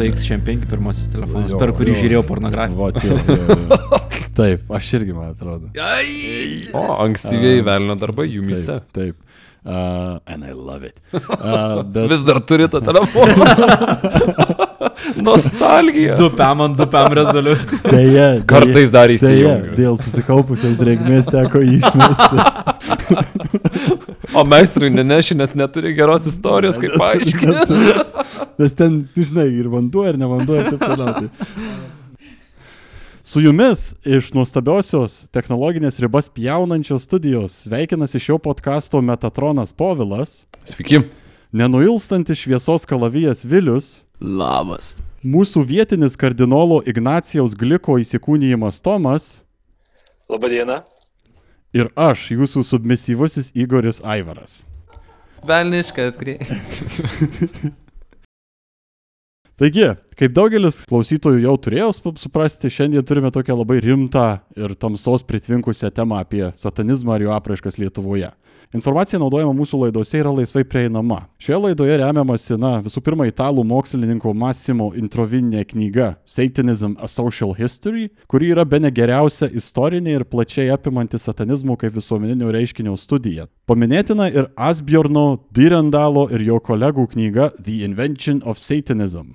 CX Champagne pirmasis telefonas, Jo, per kurį jo. žiūrėjau pornografiją. Va, jo, jo, jo. Taip, aš irgi man atrodo. O, ankstyviai velnio darbai jumise. Taip. taip. Uh, and I love it. Uh, bet, Vis dar turi tą telefoną. Nostalgija. Du pam ant du pam rezoliucija. Deja, Kartais dar deja, įsijungiu. dėl susikaupusios drėgmės teko išmesti. O meistrui neneši, nes neturi geros istorijos, kaip paaiškinti. Nes ten, žinai, ir vanduo, ir ne vanduo, ir taip toliau. Tai. Su jumis iš nuostabiosios technologinės ribas pjaunančios studijos sveikinasi šio podkasto Metatronas Povilas, Sveiki. nenuilstantis šviesos kalavijas Vilius, Labas. mūsų vietinis kardinolo Ignacijaus Gliko įsikūnyjimas Tomas Labadiena. ir aš, jūsų submisyvusis Igoris Aivaras. Velniškai atkreipti. Taigi, kaip daugelis klausytojų jau turėjo sup- suprasti, šiandien turime tokią labai rimtą ir tamsos pritvinkusią temą apie satanizmą ir jo apraiškas Lietuvoje. Informacija naudojama mūsų laidose yra laisvai prieinama. Šioje laidoje remiamasi, na, visų pirma, italų mokslininko Massimo Introvinė knyga Satanism a Social History, kuri yra bene geriausia istorinė ir plačiai apimanti satanizmo kaip visuomeninio reiškinio studija. Paminėtina ir Asbjorno Dyrendalo ir jo kolegų knyga The Invention of Satanism.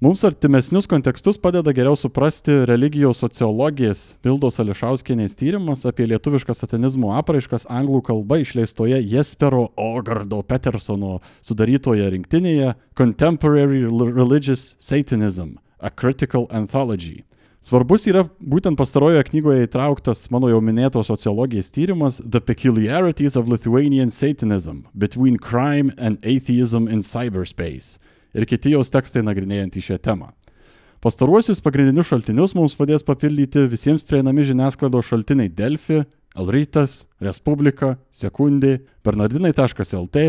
Mums artimesnius kontekstus padeda geriau suprasti religijos sociologijas Bildos Ališauskienės tyrimas apie lietuvišką satanizmo apraiškas anglų kalba išleistoje Jespero Ogardo Petersono sudarytoje rinktinėje Contemporary Religious Satanism – A Critical Anthology. Svarbus yra būtent pastarojoje knygoje įtrauktas mano jau minėto sociologijos tyrimas The Peculiarities of Lithuanian Satanism – Between Crime and Atheism in Cyberspace ir kiti jos tekstai nagrinėjantys šią temą. Pastaruosius pagrindinius šaltinius mums padės papildyti visiems prieinami žiniasklaidos šaltiniai Delfi, Elrytas, Respublika, Sekundė, Bernardinai.lt,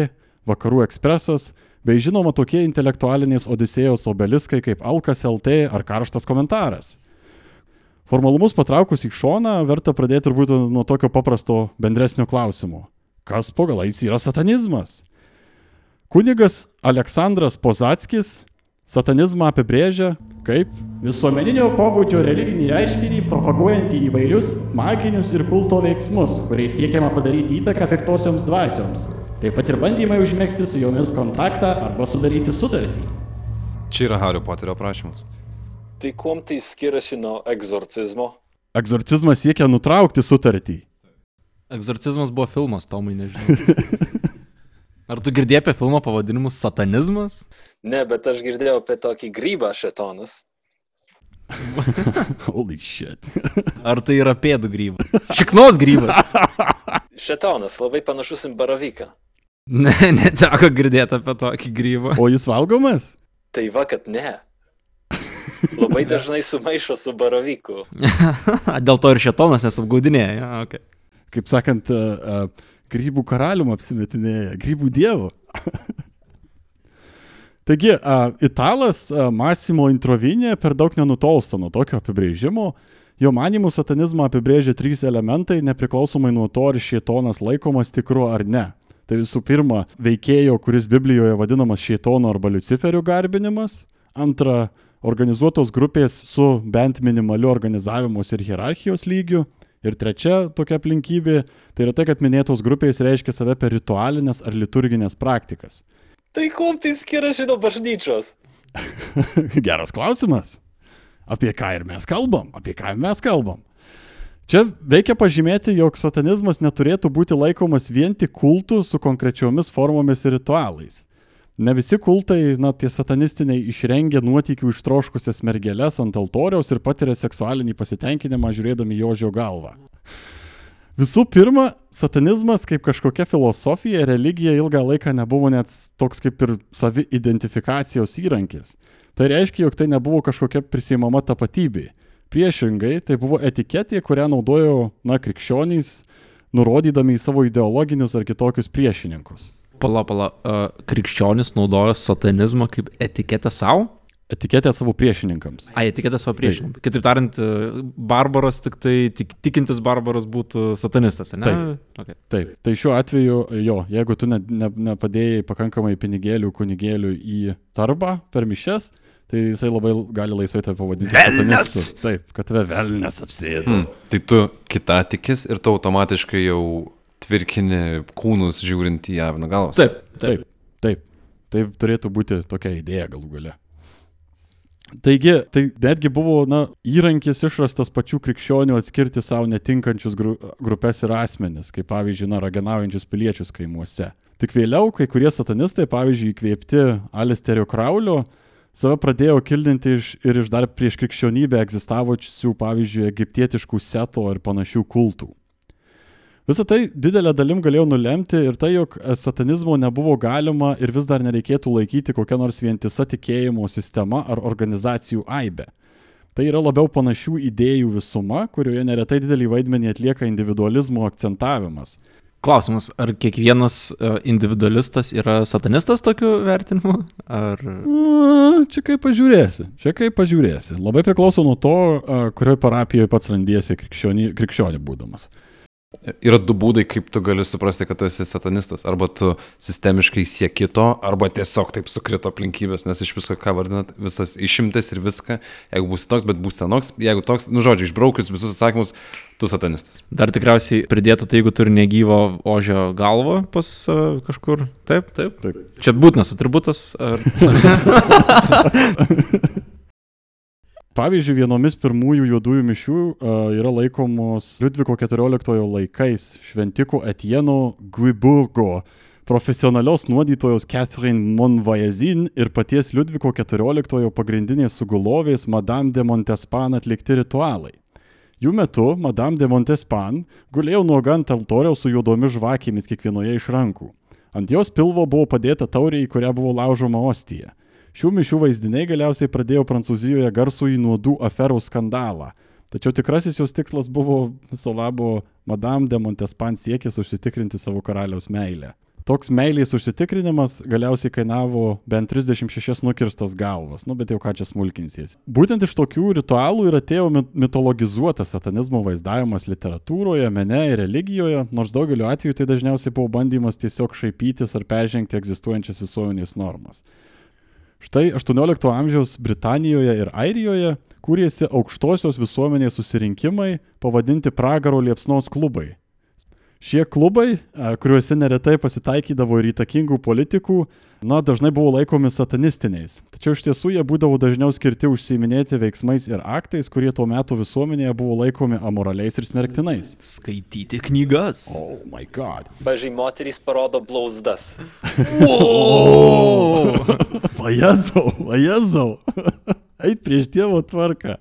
Vakarų ekspresas, bei žinoma tokie intelektualinės odisėjos obeliskai kaip Alkas LT ar Karštas komentaras. Formalumus patraukus į šoną, verta pradėti turbūt nuo tokio paprasto bendresnio klausimo. Kas po galais yra satanizmas? Kunigas Aleksandras Pozackis satanizmą apibrėžia kaip visuomeninio pobūdžio religinį reiškinį propaguojantį įvairius maginius ir kulto veiksmus, kuriais siekiama padaryti įtaką piktosioms dvasioms. Taip pat ir bandymai užmėgsti su jomis kontaktą arba sudaryti sutartį. Čia yra Hario Poterio prašymas. Tai kuom tai skiriasi nuo egzorcizmo? Egzorcizmas siekia nutraukti sutartį. Egzorcizmas buvo filmas, Tomai, nežinau. Ar tu girdėjai apie filmo pavadinimus Satanizmas? Ne, bet aš girdėjau apie tokį grybą šetonas. Holy shit. Ar tai yra pėdų grybas? Šiknos grybas. Šetonas labai panašus į baravyką. Ne, neteko girdėti apie tokį grybą. O jis valgomas? Tai va, kad ne. Labai dažnai sumaišo su baravyku. Dėl to ir šetonas nesapgaudinėja. Ja, okay. Kaip sakant, uh, uh, grybų karalium apsimetinėja, grybų dievu. Taigi, uh, italas uh, Massimo Introvinė per daug nenutolsta nuo tokio apibrėžimo. Jo manimų satanizmą apibrėžia trys elementai, nepriklausomai nuo to, ar šietonas laikomas tikru ar ne. Tai visų pirma, veikėjo, kuris Biblijoje vadinamas šietonu arba Luciferiu garbinimas. Antra, organizuotos grupės su bent minimaliu organizavimos ir hierarchijos lygiu. Ir trečia tokia aplinkybė, tai yra tai, kad minėtos grupės reiškia save per ritualinės ar liturginės praktikas. Tai kuom tai skiriasi nuo bažnyčios? Geras klausimas. Apie ką ir mes kalbam, apie ką mes kalbam. Čia reikia pažymėti, jog satanizmas neturėtų būti laikomas vien tik kultų su konkrečiomis formomis ir ritualais. Ne visi kultai, na, tie satanistiniai išrengia nuotykių ištroškusias mergelės ant altoriaus ir patiria seksualinį pasitenkinimą žiūrėdami jožio galvą. Visų pirma, satanizmas kaip kažkokia filosofija, religija ilgą laiką nebuvo net toks kaip ir savi identifikacijos įrankis. Tai reiškia, jog tai nebuvo kažkokia prisimama tapatybė. Priešingai, tai buvo etiketė, kurią naudojo, na, krikščionys, nurodydami į savo ideologinius ar kitokius priešininkus. Pala, pala, uh, krikščionis naudojo satanizmą kaip etiketę savo? etiketę savo priešininkams. A, etiketė savo priešininkų. Kitaip tariant, e, barbaras tik tai, tik, tikintis barbaras būtų satanistas, ne? Taip. Okay. Taip, tai šiuo atveju jo, jeigu tu ne, ne, nepadėjai pakankamai pinigėlių kunigėlių į tarbą per mišes, tai jisai labai gali laisvai tave pavadinti. Satanistu. Taip, kad tave velnes apsėdo. Hmm. Tai tu kita tikis ir tu automatiškai jau tvirkini kūnus žiūrint į Avino galvas. Taip, taip. Taip, taip. Taip turėtų būti tokia idėja galų gale. Taigi, tai netgi buvo na, įrankis išrastas pačių krikščionių atskirti savo netinkančius gru, grupės ir asmenis, kaip pavyzdžiui, na, raganaujančius piliečius kaimuose. Tik vėliau kai kurie satanistai, pavyzdžiui, įkvėpti Alisterio Kraulio, save pradėjo kildinti iš, ir iš dar prieš krikščionybę egzistavusių, pavyzdžiui, egiptietiškų seto ir panašių kultų. Visą tai didelę dalim galėjo nulemti ir tai, jog satanizmo nebuvo galima ir vis dar nereikėtų laikyti kokia nors vientisa tikėjimo sistema ar organizacijų aibe. Tai yra labiau panašių idėjų visuma, kurioje neretai didelį vaidmenį atlieka individualizmo akcentavimas. Klausimas, ar kiekvienas e, individualistas yra satanistas tokiu vertinimu? Ar... Na, Čia kaip pažiūrėsi, čia kaip pažiūrėsi. Labai priklauso nuo to, a, kurioje parapijoje pats randiesi krikščionį, krikščionį būdamas. Yra du būdai, kaip tu gali suprasti, kad tu esi satanistas. Arba tu sistemiškai sieki to, arba tiesiog taip sukrito aplinkybės, nes iš viso, ką vardinat, visas išimtis ir viską, jeigu būsi toks, bet būsi senoks, jeigu toks, nu žodžiu, išbraukius visus atsakymus, tu satanistas. Dar tikriausiai pridėtų tai, jeigu turi negyvo ožio galvą pas uh, kažkur. Taip, taip. Taip. Čia būtinas atributas. Ar... Pavyzdžiui, vienomis pirmųjų juodųjų mišių a, yra laikomos Liudviko XIV laikais šventikų Etieno Guiburgo, profesionalios nuodytojos Catherine Monvajazin ir paties Liudviko XIV pagrindinės sugulovės Madame de Montespan atlikti ritualai. Jų metu Madame de Montespan gulėjo nuoga ant altoriaus su juodomis žvakėmis kiekvienoje iš rankų. Ant jos pilvo buvo padėta taurė, į kurią buvo laužoma ostija. Šių mišių vaizdiniai galiausiai pradėjo Prancūzijoje garsų į nuodų aferų skandalą. Tačiau tikrasis jos tikslas buvo viso labo Madame de Montespan siekis užsitikrinti savo karaliaus meilę. Toks meilės užsitikrinimas galiausiai kainavo bent 36 nukirstas galvas, nu bet jau ką čia smulkinsies. Būtent iš tokių ritualų ir atėjo mit- mitologizuotas satanizmo vaizdavimas literatūroje, mene ir religijoje, nors daugeliu atveju tai dažniausiai buvo bandymas tiesiog šaipytis ar peržengti egzistuojančias visuomenės normas. Štai 18 amžiaus Britanijoje ir Airijoje kūrėsi aukštosios visuomenės susirinkimai pavadinti pragaro liepsnos klubai. Šie klubai, a, kuriuose neretai pasitaikydavo ir įtakingų politikų, na, dažnai buvo laikomi satanistiniais. Tačiau iš tiesų jie būdavo dažniau skirti užsiiminėti veiksmais ir aktais, kurie tuo metu visuomenėje buvo laikomi amoraliais ir smerktinais. Skaityti knygas. Oh my god. Pavyzdžiui, moterys parodo blauzdas. O! Vajezau, vajezau. Eit prieš Dievo tvarką.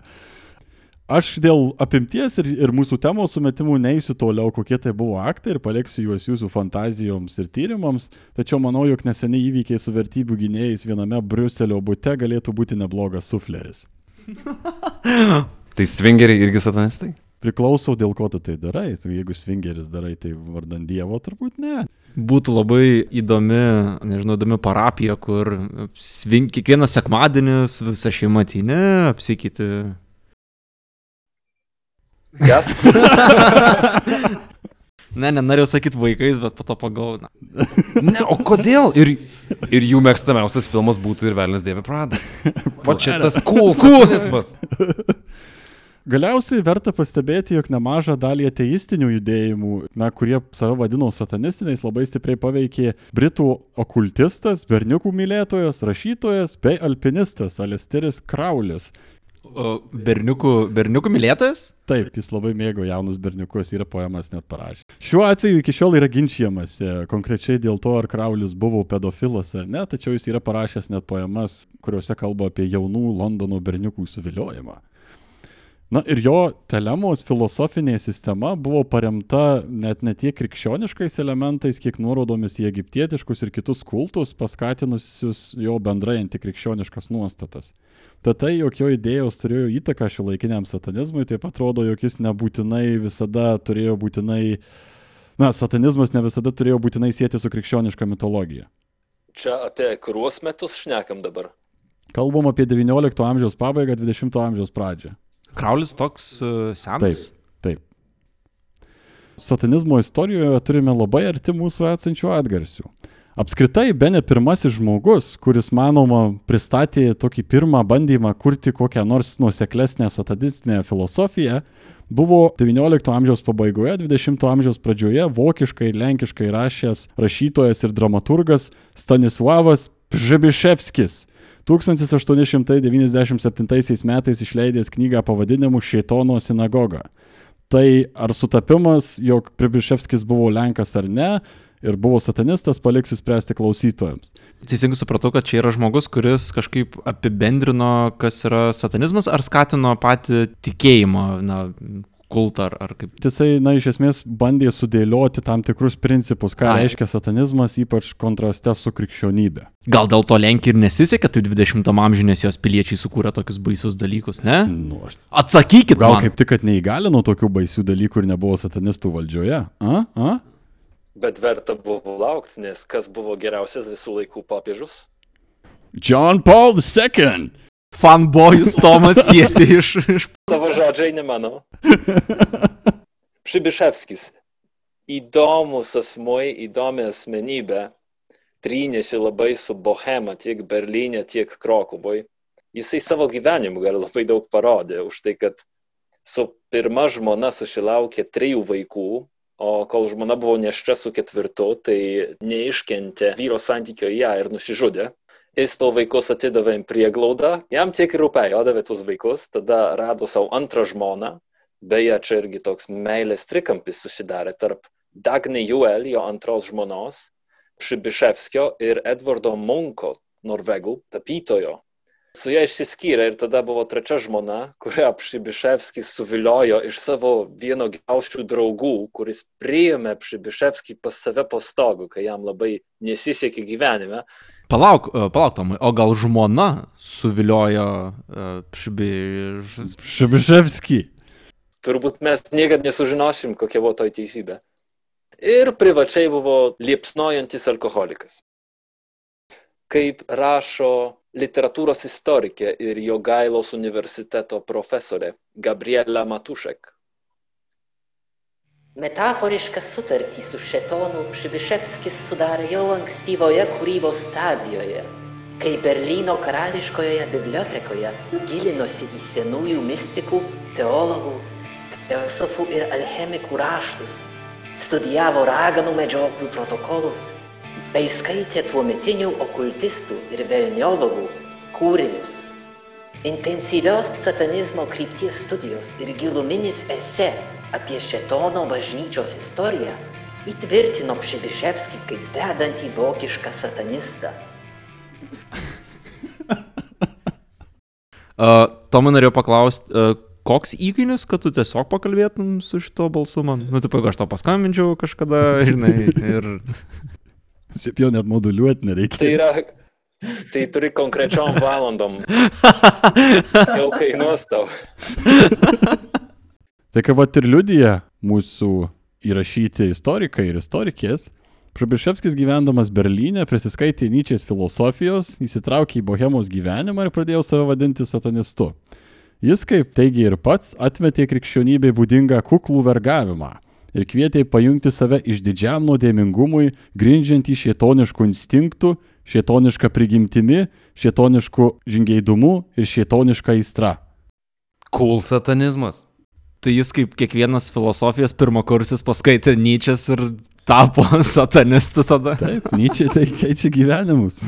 Aš dėl apimties ir, ir mūsų temos sumetimų neįsiu toliau, kokie tai buvo aktai ir paliksiu juos jūsų fantazijoms ir tyrimams, tačiau manau, jog neseniai įvykiai su vertybių gynėjais viename Briuselio bute galėtų būti neblogas sufleris. Tai svingeriai irgi satanistai? Priklauso, dėl ko tu tai darai. Tu, jeigu swingeris darai, tai vardan Dievo turbūt ne. Būtų labai įdomi, nežinau, įdomi parapija, kur svin... kiekvieną sekmadienį su visa šeima tinė apsikyti. Kas? Ne, nenorėjau sakyti vaikais, bet po to pagauna. Ne, o kodėl? Ir, ir jų mėgstamiausias filmas būtų ir Velnis Dievi Prada. O čia tas cool satanizmas. Galiausiai verta pastebėti, jog nemažą dalį ateistinių judėjimų, na, kurie save vadino satanistiniais, labai stipriai paveikė Britų okultistas, berniukų mylėtojas, rašytojas bei alpinistas Alisteris Kraulis. Berniukų, berniukų mylėtojas? Taip, jis labai mėgo jaunus berniukus, yra poemas net parašęs. Šiuo atveju iki šiol yra ginčiamas konkrečiai dėl to, ar Kraulis buvo pedofilas ar ne, tačiau jis yra parašęs net poemas, kuriuose kalba apie jaunų Londono berniukų suviliojimą. Na ir jo telemos filosofinė sistema buvo paremta net ne tiek krikščioniškais elementais, kiek nuorodomis į egiptietiškus ir kitus kultus, paskatinusius jo bendrai antikrikščioniškas nuostatas. Tad tai, jog jo idėjos turėjo įtaką šio laikiniam satanizmui, taip atrodo, jog jis nebūtinai visada turėjo būtinai, na, satanizmas ne visada turėjo būtinai sėti su krikščioniška mitologija. Čia apie kuriuos metus šnekam dabar? Kalbam apie 19 amžiaus pabaigą, 20 amžiaus pradžią. Kraulis toks uh, senas. Taip. Satanizmo istorijoje turime labai arti mūsų esančių atgarsių. Apskritai, be ne pirmasis žmogus, kuris, manoma, pristatė tokį pirmą bandymą kurti kokią nors nuoseklesnę satanistinę filosofiją, buvo XIX amžiaus pabaigoje, XX amžiaus pradžioje vokiškai ir lenkiškai rašęs rašytojas ir dramaturgas Stanislavas Pžebiševskis. 1897 metais išleidęs knygą pavadinimu Šėtono sinagoga. Tai ar sutapimas, jog Pribiševskis buvo Lenkas ar ne, ir buvo satanistas, paliksiu spręsti klausytojams. Teisingai supratau, kad čia yra žmogus, kuris kažkaip apibendrino, kas yra satanizmas, ar skatino patį tikėjimą, na, kultą ar, ar kaip. Jisai, na, iš esmės bandė sudėlioti tam tikrus principus, ką Ai. reiškia satanizmas, ypač kontraste su krikščionybė. Gal dėl to Lenkija ir nesisekė, tai 20-am amžiuje, jos piliečiai sukūrė tokius baisius dalykus, ne? Nu, aš... Atsakykit, gal man. kaip tik, kad neįgalino tokių baisių dalykų ir nebuvo satanistų valdžioje. A? A? Bet verta buvo laukti, nes kas buvo geriausias visų laikų popiežius? John Paul II. Fanboyus Tomas tiesiai iš... iš... Tavo žodžiai ne mano. Przybyszewskis. Įdomus asmuo, įdomi asmenybė. Trynėsi labai su bohema tiek Berlyne, tiek Krokuvoj. Jisai savo gyvenimu gal labai daug parodė už tai, kad su pirma žmona susilaukė trijų vaikų, o kol žmona buvo neščia su ketvirtu, tai neiškentė vyro santykio ją ir nusižudė. Jis to vaikus atidavė į prieglaudą, jam tiek ir rūpėjo, davė tuos vaikus, tada rado savo antrą žmoną, beje, čia irgi toks meilės trikampis susidarė tarp Dagnai Juel, jo antros žmonos, Šibiševskio ir Edvardo Munko, norvegų tapytojo, su ja išsiskyrė ir tada buvo trečia žmona, kurią Pšibiševskis suviliojo iš savo vieno geriausių draugų, kuris priėmė Pšibiševskį pas save po stogu, kai jam labai nesisekė gyvenime. Palauk, e, palauk, Tomai, o gal žmona suviliojo Pšibiš... Pšibiševskį? Turbūt mes niekada nesužinosim, kokia buvo to teisybė. Ir privačiai buvo liepsnojantis alkoholikas. Kaip rašo literatūros istorikė ir Jogailos universiteto profesorė Gabriela Matušek. Metaforišką sutartį su šetonu Pšibiševskis sudarė jau ankstyvoje kūrybos stadijoje, kai Berlyno karališkoje bibliotekoje gilinosi į senųjų mistikų, teologų, filosofų ir alchemikų raštus, studijavo raganų medžioklių protokolus bei skaitė tuometinių okultistų ir velniologų kūrinius. Intensyvios satanizmo krypties studijos ir giluminis ese apie Šetono bažnyčios istoriją įtvirtino Pšibiševskį kaip vedantį vokišką satanistą. uh, Tomai norėjau paklausti, uh, koks įkainis, kad tu tiesiog pakalbėtum su šito balsu man? Nu, tai aš tau paskambinčiau kažkada, žinai, ir... Šiaip jau net moduliuoti nereikia. Tai yra, tai turi konkrečiom valandom. Jau kainuos tau. tai ką vat ir liudija mūsų įrašyti istorikai ir istorikės, Prabiševskis gyvendamas Berlyne prisiskaitė Nyčės filosofijos, įsitraukė į bohemos gyvenimą ir pradėjo save vadinti satanistu. Jis, kaip teigia ir pats, atmetė krikščionybei būdingą kuklų vergavimą ir kvietė pajungti save išdidžiam nuodėmingumui, grindžiant į šietoniškų instinktų, šietonišką prigimtimi, šietoniškų žingeidumu ir šietonišką įstrą. Cool satanizmas. Tai jis kaip kiekvienas filosofijos pirmakursis paskaitė Nyčias ir tapo satanistu tada. Taip, Nyčia tai keičia gyvenimus.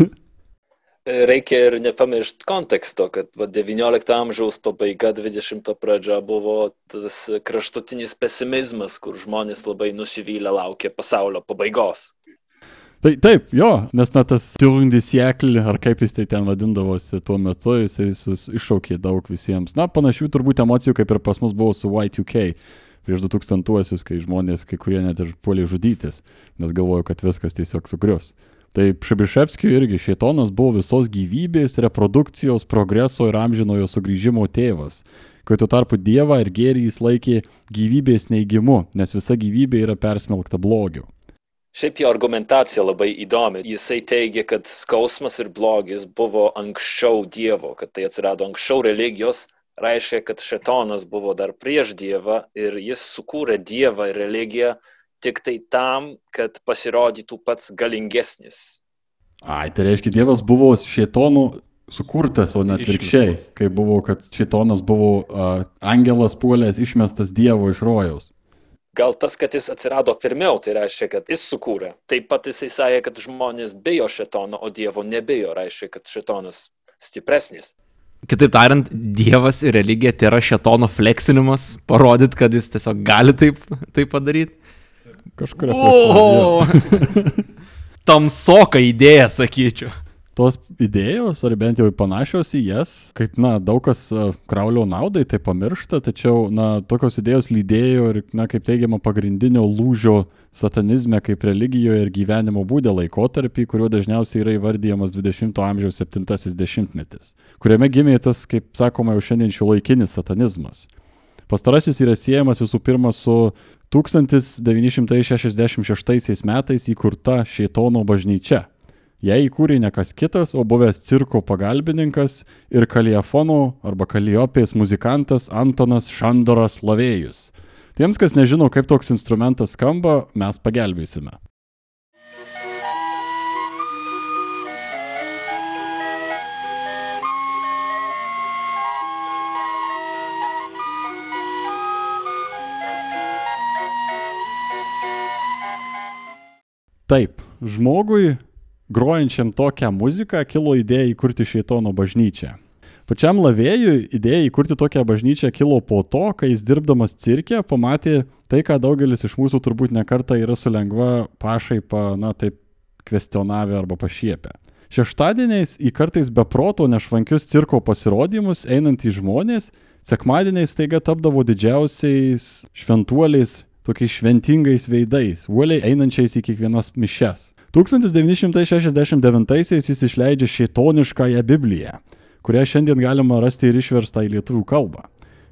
reikia ir nepamiršti konteksto, kad va, 19 amžiaus pabaiga, 20 pradžia buvo tas kraštutinis pesimizmas, kur žmonės labai nusivylę laukia pasaulio pabaigos. Tai taip, jo, nes na tas Turundis Jekli, ar kaip jis tai ten vadindavosi tuo metu, jisai iššaukė daug visiems. Na, panašių turbūt emocijų, kaip ir pas mus buvo su Y2K prieš 2000-uosius, kai žmonės, kai kurie net ir puolė žudytis, nes galvojo, kad viskas tiesiog sugrius. Tai Pšibiševskio irgi šėtonas buvo visos gyvybės, reprodukcijos, progreso ir amžinojo sugrįžimo tėvas. Kai tuo tarpu Dievą ir gėrį jis laikė gyvybės neigimu, nes visa gyvybė yra persmelkta blogiu. Šiaip jo argumentacija labai įdomi. Jisai teigia, kad skausmas ir blogis buvo anksčiau Dievo, kad tai atsirado anksčiau religijos, reiškia, kad šetonas buvo dar prieš Dievą ir jis sukūrė Dievą ir religiją tik tai tam, kad pasirodytų pats galingesnis. Ai, tai reiškia, Dievas buvo šėtonų sukurtas, o ne atvirkščiai, Išmestas. kai buvo, kad šėtonas buvo uh, angelas puolęs išmestas Dievo iš rojaus. Gal tas, kad jis atsirado pirmiau, tai reiškia, kad jis sukūrė. Taip pat jisai sakė, kad žmonės bijo šetono, o Dievo nebijo, reiškia, kad šetonas stipresnis. Kitaip tariant, Dievas ir religija tai yra šetono fleksinimas, parodyt, kad jis tiesiog gali taip, taip padaryti. Kažkuria prasme. O! Tamsoka idėja, sakyčiau. Tos idėjos, ar bent jau panašios į jas, kaip, na, daug kas a, kraulio naudai tai pamiršta, tačiau, na, tokios idėjos lydėjo ir, na, kaip teigiama, pagrindinio lūžio satanizme kaip religijoje ir gyvenimo būdė laikotarpį, kuriuo dažniausiai yra įvardyjamas 20-ojo amžiaus 70-metis, kuriame gimė tas, kaip sakoma, jau šiandien šiuolaikinis satanizmas. Pastarasis yra siejamas visų pirma su 1966 metais įkurta Šeitono bažnyčia. Ją įkūrė ne kas kitas, o buvęs cirko pagalbininkas ir kaliefonų arba kaliopės muzikantas Antonas Šandoras Lavėjus. Tiems, kas nežino, kaip toks instrumentas skamba, mes pagelbėsime. Taip, žmogui, grojančiam tokią muziką, kilo idėja įkurti Šeitono bažnyčią. Pačiam lavėjui idėja įkurti tokią bažnyčią kilo po to, kai jis dirbdamas cirke pamatė tai, ką daugelis iš mūsų turbūt nekarta yra su lengva pašaipa, na taip, kvestionavę arba pašiepę. Šeštadieniais į kartais beproto nešvankius cirko pasirodymus einantys žmonės, sekmadieniais taiga tapdavo didžiausiais šventuoliais, tokiais šventingais veidais, uoliai einančiais į kiekvienas mišes. 1969-aisiais jis išleidžia šėtoniškąją Bibliją, kurią šiandien galima rasti ir išverstą į lietuvių kalbą.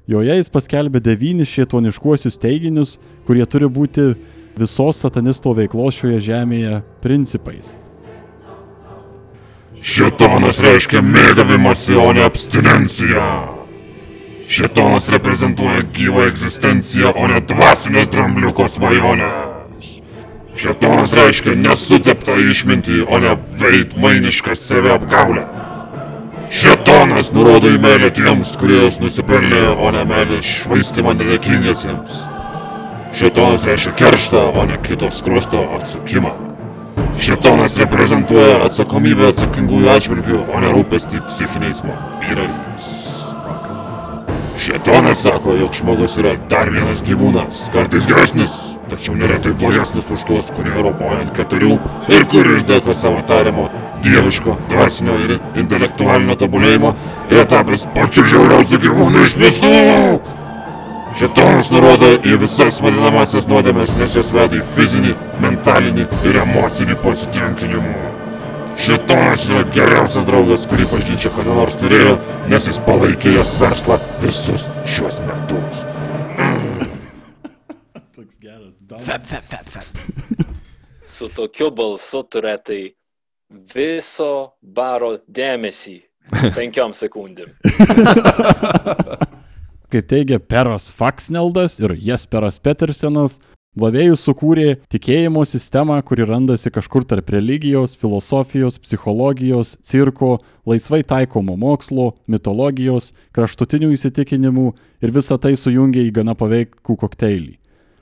Joje jis paskelbė devynis šėtoniškuosius teiginius, kurie turi būti visos satanisto veiklos šioje žemėje principais. Šetonas reiškia mėgavimąsi, o ne abstinenciją. Šetonas reprezentuoja gyvą egzistenciją, o ne dvasinės drambliuko svajonės. Šetonas reiškia nesuteptą išmintį, o ne veidmainišką saviapgaulę. Šetonas nurodo į meilę tiems, kurie jos nusipelnė, o ne meilę švaistimą nedėkingiesiems. Šetonas reiškia kerštą, o ne kito skruosto atsukimą. Šetonas reprezentuoja atsakomybę atsakingųjų atžvilgių, o ne rūpestį psichiniais vampyrais. Šetonas sako, jog žmogus yra dar vienas gyvūnas, kartais geresnis, tačiau neretai blogesnis už tuos, kurie roboja ant keturių ir kuris dėka savo tariamo dieviško, dvasinio ir intelektualinio tobulėjimo yra tapęs pačiu žiauriausiu gyvūnu iš visų. Šetonas nurodo į visas vadinamasias nuodėmės, nes jos veda į fizinį, mentalinį ir emocinį pasitenkinimą. Šetonas yra geriausias draugas, kurį bažnyčia kada nors turėjo, nes jis palaikė jos verslą visus šiuos metus. Fep, fep, fep, fep. Su tokiu balsu turėtai viso baro dėmesį penkiom sekundėm. Kaip teigia Peras Faksneldas ir Jesperas Petersenas, Lavėjus sukūrė tikėjimo sistemą, kuri randasi kažkur tarp religijos, filosofijos, psichologijos, cirko, laisvai taikomo mokslo, mitologijos, kraštutinių įsitikinimų ir visą tai sujungia į gana paveikų kokteilį.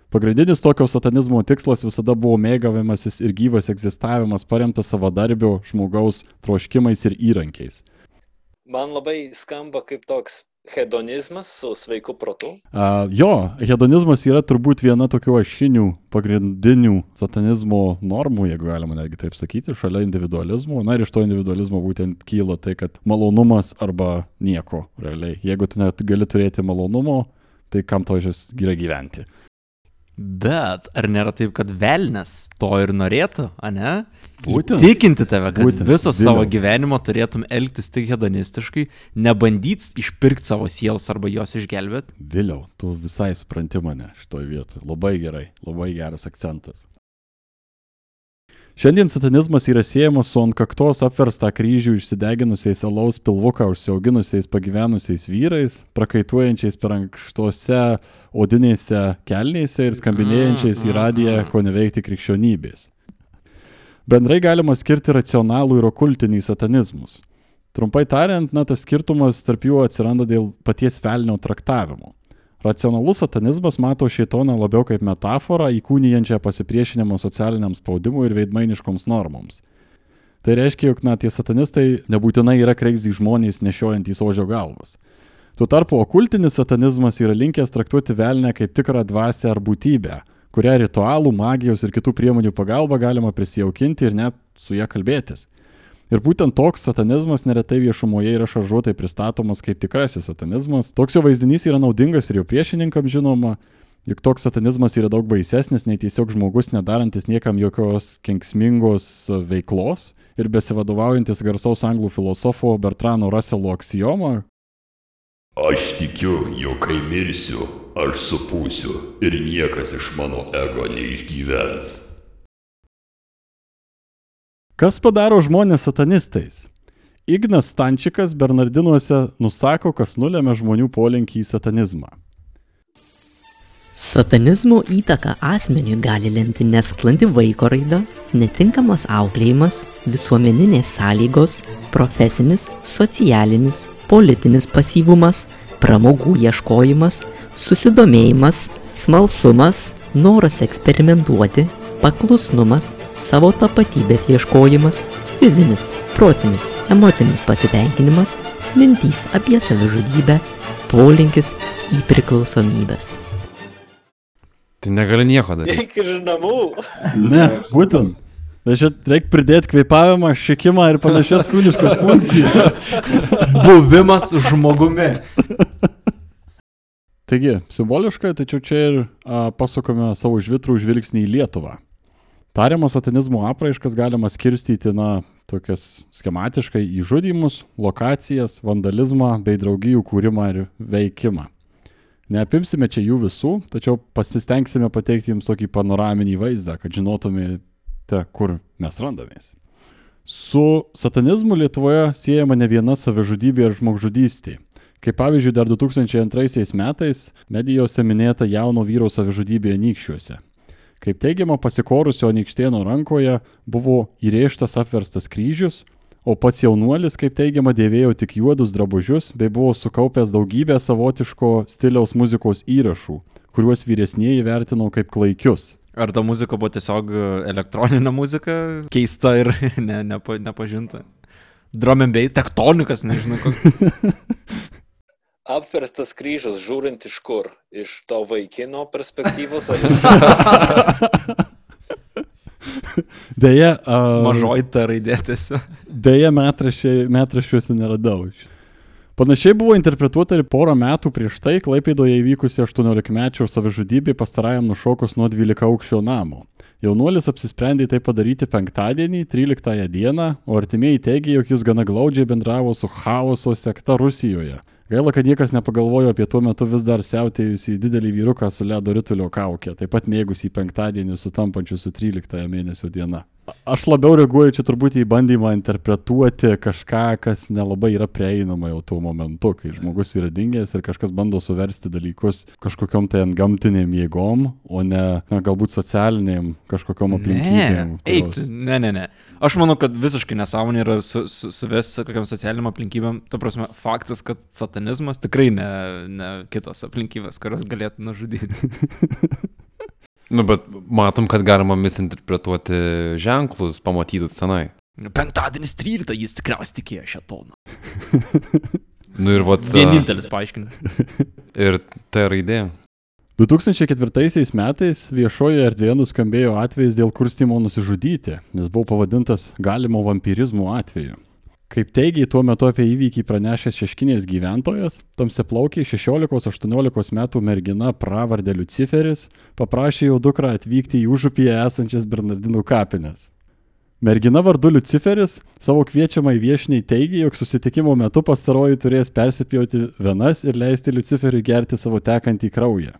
Pagrindinis tokio satanizmo tikslas visada buvo mėgavimasis ir gyvas egzistavimas paremtas savadarbio žmogaus troškimais ir įrankiais. Man labai skamba kaip toks hedonizmas su sveiku protu. Uh, jo, hedonizmas yra turbūt viena tokių ašinių pagrindinių satanizmo normų, jeigu galima netgi taip sakyti, šalia individualizmo. Na ir iš to individualizmo būtent kyla tai, kad malonumas arba nieko realiai. Jeigu tu net gali turėti malonumo, tai kam to iš yra gyventi. Bet ar nėra taip, kad velnes to ir norėtų, ane? Būtent. Įtikinti tave, kad Būtent. Visą savo Viliau. gyvenimą turėtum elgtis tik hedonistiškai, nebandyt išpirkti savo sielos arba jos išgelbėti. Vėliau, tu visai supranti mane šitoje vietoje. Labai gerai, labai geras akcentas. Šiandien satanizmas yra siejamas su ant kaktos apverstą kryžių išsideginusiais alaus pilvuką užsiauginusiais pagyvenusiais vyrais, prakaituojančiais per ankštose odinėse kelnėse ir skambinėjančiais į radiją, ko neveikti krikščionybės. Bendrai galima skirti racionalų ir okultinį satanizmus. Trumpai tariant, na, tas skirtumas tarp jų atsiranda dėl paties velnio traktavimo. Racionalus satanizmas mato šeitoną labiau kaip metaforą įkūnijančią pasipriešinimą socialiniam spaudimui ir veidmainiškoms normoms. Tai reiškia, jog na, tie satanistai nebūtinai yra kreizį žmonės nešiojantys ožio galvas. Tuo tarpu okultinis satanizmas yra linkęs traktuoti velnę kaip tikrą dvasę ar būtybę, kurią ritualų, magijos ir kitų priemonių pagalba galima prisijaukinti ir net su ją kalbėtis. Ir būtent toks satanizmas neretai viešumoje yra šaržuotai pristatomas kaip tikrasis satanizmas. Toks jo vaizdinys yra naudingas ir jo priešininkams žinoma, juk toks satanizmas yra daug baisesnis nei tiesiog žmogus nedarantis niekam jokios kenksmingos veiklos ir besivadovaujantis garsaus anglų filosofo Bertrano Russelo aksijoma. Aš tikiu, jog kai mirsiu, aš supūsiu ir niekas iš mano ego neišgyvens. Kas padaro žmonės satanistais? Ignas Stančikas Bernardinuose nusako, kas nulėmė žmonių polinkį į satanizmą. Satanizmo įtaka asmeniui gali lemti nesklandi vaiko raida, netinkamas auklėjimas, visuomeninės sąlygos, profesinis, socialinis, politinis pasyvumas, pramogų ieškojimas, susidomėjimas, smalsumas, noras eksperimentuoti, paklusnumas, savo tapatybės ieškojimas, fizinis, protinis, emocinis pasitenkinimas, mintys apie savižudybę, polinkis į priklausomybės. Tai negali nieko daryti. Eik iš namų. Ne, būtent. Tai čia reikia pridėti kvėpavimą, šikimą ir panašias kūniškas funkcijas. Buvimas žmogumi. Taigi, simboliškai, tačiau čia ir a, pasukame savo žvitrų žvilgsnį į Lietuvą. Tariamo satanizmo apraiškas galima skirstyti, na, tokias schematiškai į žudimus, lokacijas, vandalizmą bei draugijų kūrimą ir veikimą. Neapimsime čia jų visų, tačiau pasistengsime pateikti jums tokį panoraminį vaizdą, kad žinotumėte, kur mes randamės. Su satanizmu Lietuvoje siejama ne viena savižudybė ir žmogžudystė. Kaip pavyzdžiui, dar 2002 metais medijose minėta jauno vyro savižudybė Nykščiuose. Kaip teigiama, pasikorusio Nikštėno rankoje buvo įrėžtas apverstas kryžius, o pats jaunuolis, kaip teigiama, dėvėjo tik juodus drabužius bei buvo sukaupęs daugybę savotiško stiliaus muzikos įrašų, kuriuos vyresnėji vertino kaip klaikius. Ar ta muzika buvo tiesiog elektroninė muzika, keista ir ne, nepa, nepažinta? Drumembei, tektonikas, nežinau koks. Apverstas kryžius, žiūrint iš kur? Iš to vaikino perspektyvos? Ar... Deja, uh, Mažoji ta raidė tiesiog. Deja, metraščiuose neradau. Panašiai buvo interpretuota ir porą metų prieš tai Klaipėdoje įvykusi 18-mečio savižudybė pastarajam nušokus nuo 12 aukščio namo. Jaunuolis apsisprendė tai padaryti penktadienį, 13 dieną, o artimieji teigia, jog jis gana glaudžiai bendravo su chaoso sekta Rusijoje. Gaila, kad niekas nepagalvojo apie tuo metu vis dar siautėjusį didelį vyruką su ledo ritulio kaukė, taip pat mėgusį penktadienį sutampančiu su 13 mėnesio diena. Aš labiau reaguoju čia turbūt į bandymą interpretuoti kažką, kas nelabai yra prieinama jau tuo momentu, kai žmogus yra dingęs ir kažkas bando suversti dalykus kažkokiam tai ant gamtiniam jėgom, o ne, na, galbūt socialiniam kažkokiam aplinkybėm. Ne, eik, tu, ne, ne, ne. Aš manau, kad visiškai nesąmonė yra su, su, suvesti kokiam socialiniam aplinkybėm. Ta prasme, faktas, kad satanizmas tikrai ne, ne kitos aplinkybės, kurios galėtų nužudyti. Nu, bet matom, kad galima misinterpretuoti ženklus pamatytus senai. Penktadienis 13 jis tikriausiai tikėjo šią toną. Nu ir vat. Vienintelis paaiškinimas. Ir T raidė. 2004 metais viešojoje erdvėje nuskambėjo atvejis dėl kurstimo nusižudyti, nes buvo pavadintas galimo vampirizmo atveju. Kaip teigiai tuo metu apie įvykį pranešęs šeškinės gyventojas, tamsiplaukiai 16-18 metų mergina pravardė Luciferis paprašė jau dukrą atvykti į užupyje esančias Bernardinų kapines. Mergina vardu Luciferis savo kviečiamai viešiniai teigia, jog susitikimo metu pastaroji turės persipjauti venas ir leisti Luciferiui gerti savo tekantį kraują.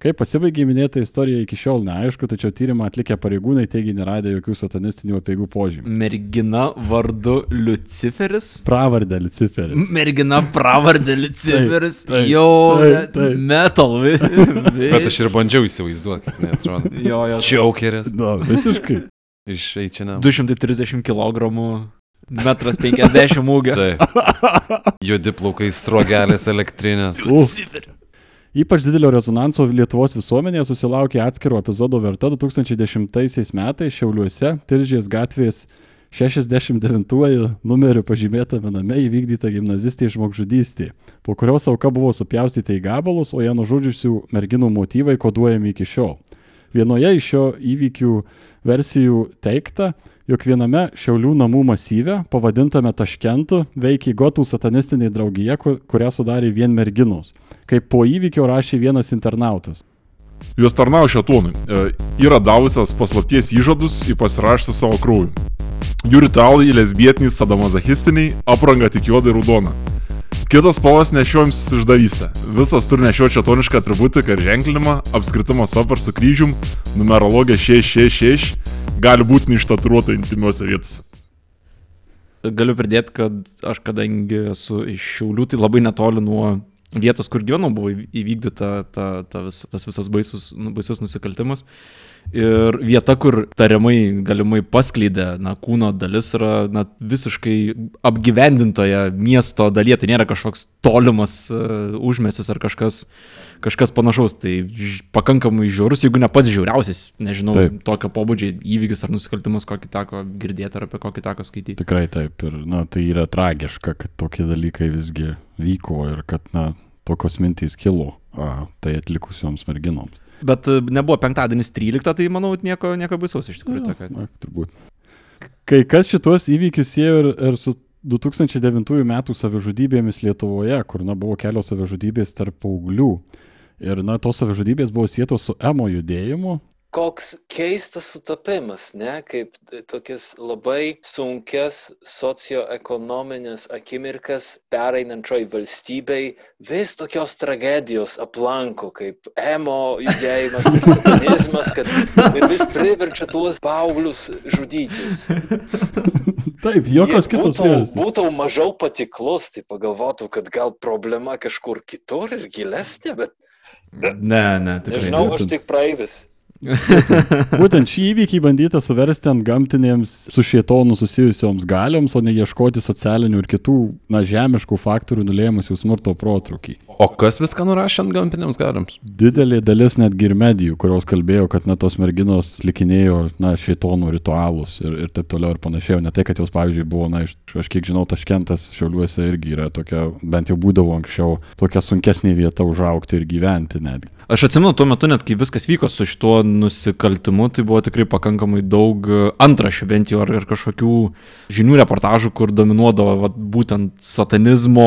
Kaip pasibaigė minėta istorija iki šiol neaišku, tačiau tyrimą atlikę pareigūnai teigia neradę jokių satanistinių apieigų požymių. Mergina vardu Luciferis. Pravardę Luciferį. Mergina pravardė Luciferis. Taip, taip, Jo, taip, taip. metal. Bet aš ir bandžiau įsivaizduoti, kaip neatrodo. Jo, jo. Džiaukeris Na, visiškai. iš H&M. 230 kg, metras 50 ūgio. Taip. Juodi plaukai, srogelės elektrinės. Luciferis. Ypač didelio rezonanso Lietuvos visuomenėje susilaukė atskiro epizodo verta 2010 metais Šiauliuose, Tilžės gatvės 69 numeriu pažymėtame name įvykdyta gimnazistė žmogžudystė, po kurios auka buvo supjaustyta į gabalus, o ją nužudžiusių merginų motyvai koduojami iki šiol. Vienoje iš šio įvykių versijų teikta, jog viename Šiaulių namų masyve, pavadintame Taškentu, veikia gotų satanistinė draugija, ku- kurią sudarė vien merginos. Kaip po įvykio rašė vienas internautas. Jos tarnauja šetonui. E, yra davusios paslapties įžadus į pasirašyti savo krūvį. Jų ritualai lesbietiniai, sadomazachistiniai, apranga tik juodai raudona. Kitas spalvas nešiojams išdavystę. Visas turi nešioti šetonišką atributiką ir ženklinimą, apskritimą sopar su kryžium, numerologija 666, gali būti neištaturuota intimiuose vietose. Galiu pridėti, kad aš kadangi esu iš Šiaulių, tai labai netoli nuo vietos, kur gyvenau, buvo įvykdyta ta, ta vis, tas visas baisus, baisus nusikaltimas. Ir vieta, kur tariamai galimai paskleidė, na, kūno dalis yra na, visiškai apgyvendintoje miesto dalyje, tai nėra kažkoks tolimas uh, užmesis ar kažkas, kažkas panašaus. Tai ž, pakankamai žiaurus, jeigu ne pats žiauriausias, nežinau, Taip. Taip. tokio pobūdžio įvykis ar nusikaltimas, kokį teko girdėti ar apie kokį teko skaityti. Tikrai taip. Ir, na, tai yra tragiška, kad tokie dalykai visgi vyko ir kad, na, tokios mintys kilo a, tai atlikusioms merginoms. Bet e, nebuvo penktadienis 13, tai manau, nieko, nieko baisaus iš tikrųjų. Tokio. na, turbūt. Kai kas šituos įvykius siejo ir, ir su 2009 metų savižudybėmis Lietuvoje, kur na, buvo kelios savižudybės tarp paauglių. Ir na, tos savižudybės buvo sėtos su emo judėjimu. Koks keistas sutapimas, ne, kaip tokias labai sunkias socioekonominės akimirkas pereinančioj valstybei vis tokios tragedijos aplanko, kaip emo judėjimas, satanizmas, kad ir vis priverčia tuos paauglius žudytis. Taip, jokios Jie kitos priežastys. būtų mažiau patiklus, tai pagalvotų, kad gal problema kažkur kitur ir gilesnė, bet Ne, ne, tikrai. nežinau, ne. aš tik praeivis. Būtent šį įvykį bandyta suversti ant gamtinėms su šietonu susijusioms galioms, o ne ieškoti socialinių ir kitų, na, žemiškų faktorių nulėmusių smurto protrukį. O kas viską nurašė ant gamtiniams gariams? Didelė dalis netgi ir medijų, kurios kalbėjo, kad na, tos merginos likinėjo, na, šeitonų ritualus ir, ir taip toliau ir panašiai. O ne tai, kad jos, pavyzdžiui, buvo, na, iš, aš kiek žinau, taškentas šiauliuose irgi yra tokia, bent jau būdavo anksčiau, tokia sunkesnė vieta užaukti ir gyventi netgi. Aš atsimenu, tuo metu net kai viskas vyko su šituo nusikaltimu, tai buvo tikrai pakankamai daug e, antrašių bent jau ar ir kažkokių žinių reportažų, kur dominuodavo vat, būtent satanizmo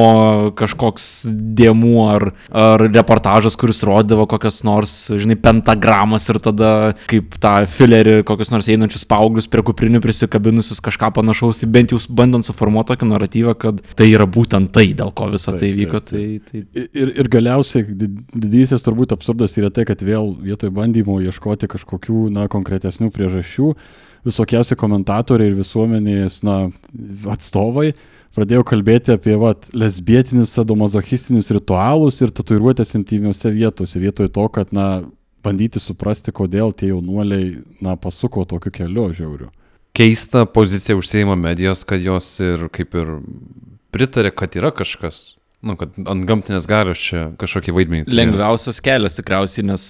kažkoks dėmuo ar, ar reportažas, kuris rodydavo kokias nors, žinai, pentagramas ir tada kaip tą filerį, kokius nors einančius paauglius prie kuprinių prisikabinusius kažką panašaus, tai bent jau bandant suformuoti tokį naratyvą, kad tai yra būtent tai, dėl ko visą Taip, tai vyko. taip, Tai, tai... Ir, ir galiausiai did- didysis turbūt absurdas yra tai, kad vėl vietoj bandymo ieškoti kažkokių, na, konkretesnių priežasčių, visokiausi komentatoriai ir visuomenės, na, atstovai pradėjo kalbėti apie, vat, lesbietinius sadomazochistinius ritualus ir tatuiruotės intymiuose vietose, vietoj to, kad, na, bandyti suprasti, kodėl tie jaunuoliai, na, pasuko tokiu keliu žiauriu. Keista pozicija užsieima medijos, kad jos ir kaip ir pritarė, kad yra kažkas, nu, kad ant gamtinės garios čia kažkokį vaidmenį. Lengviausias kelias tikriausiai, nes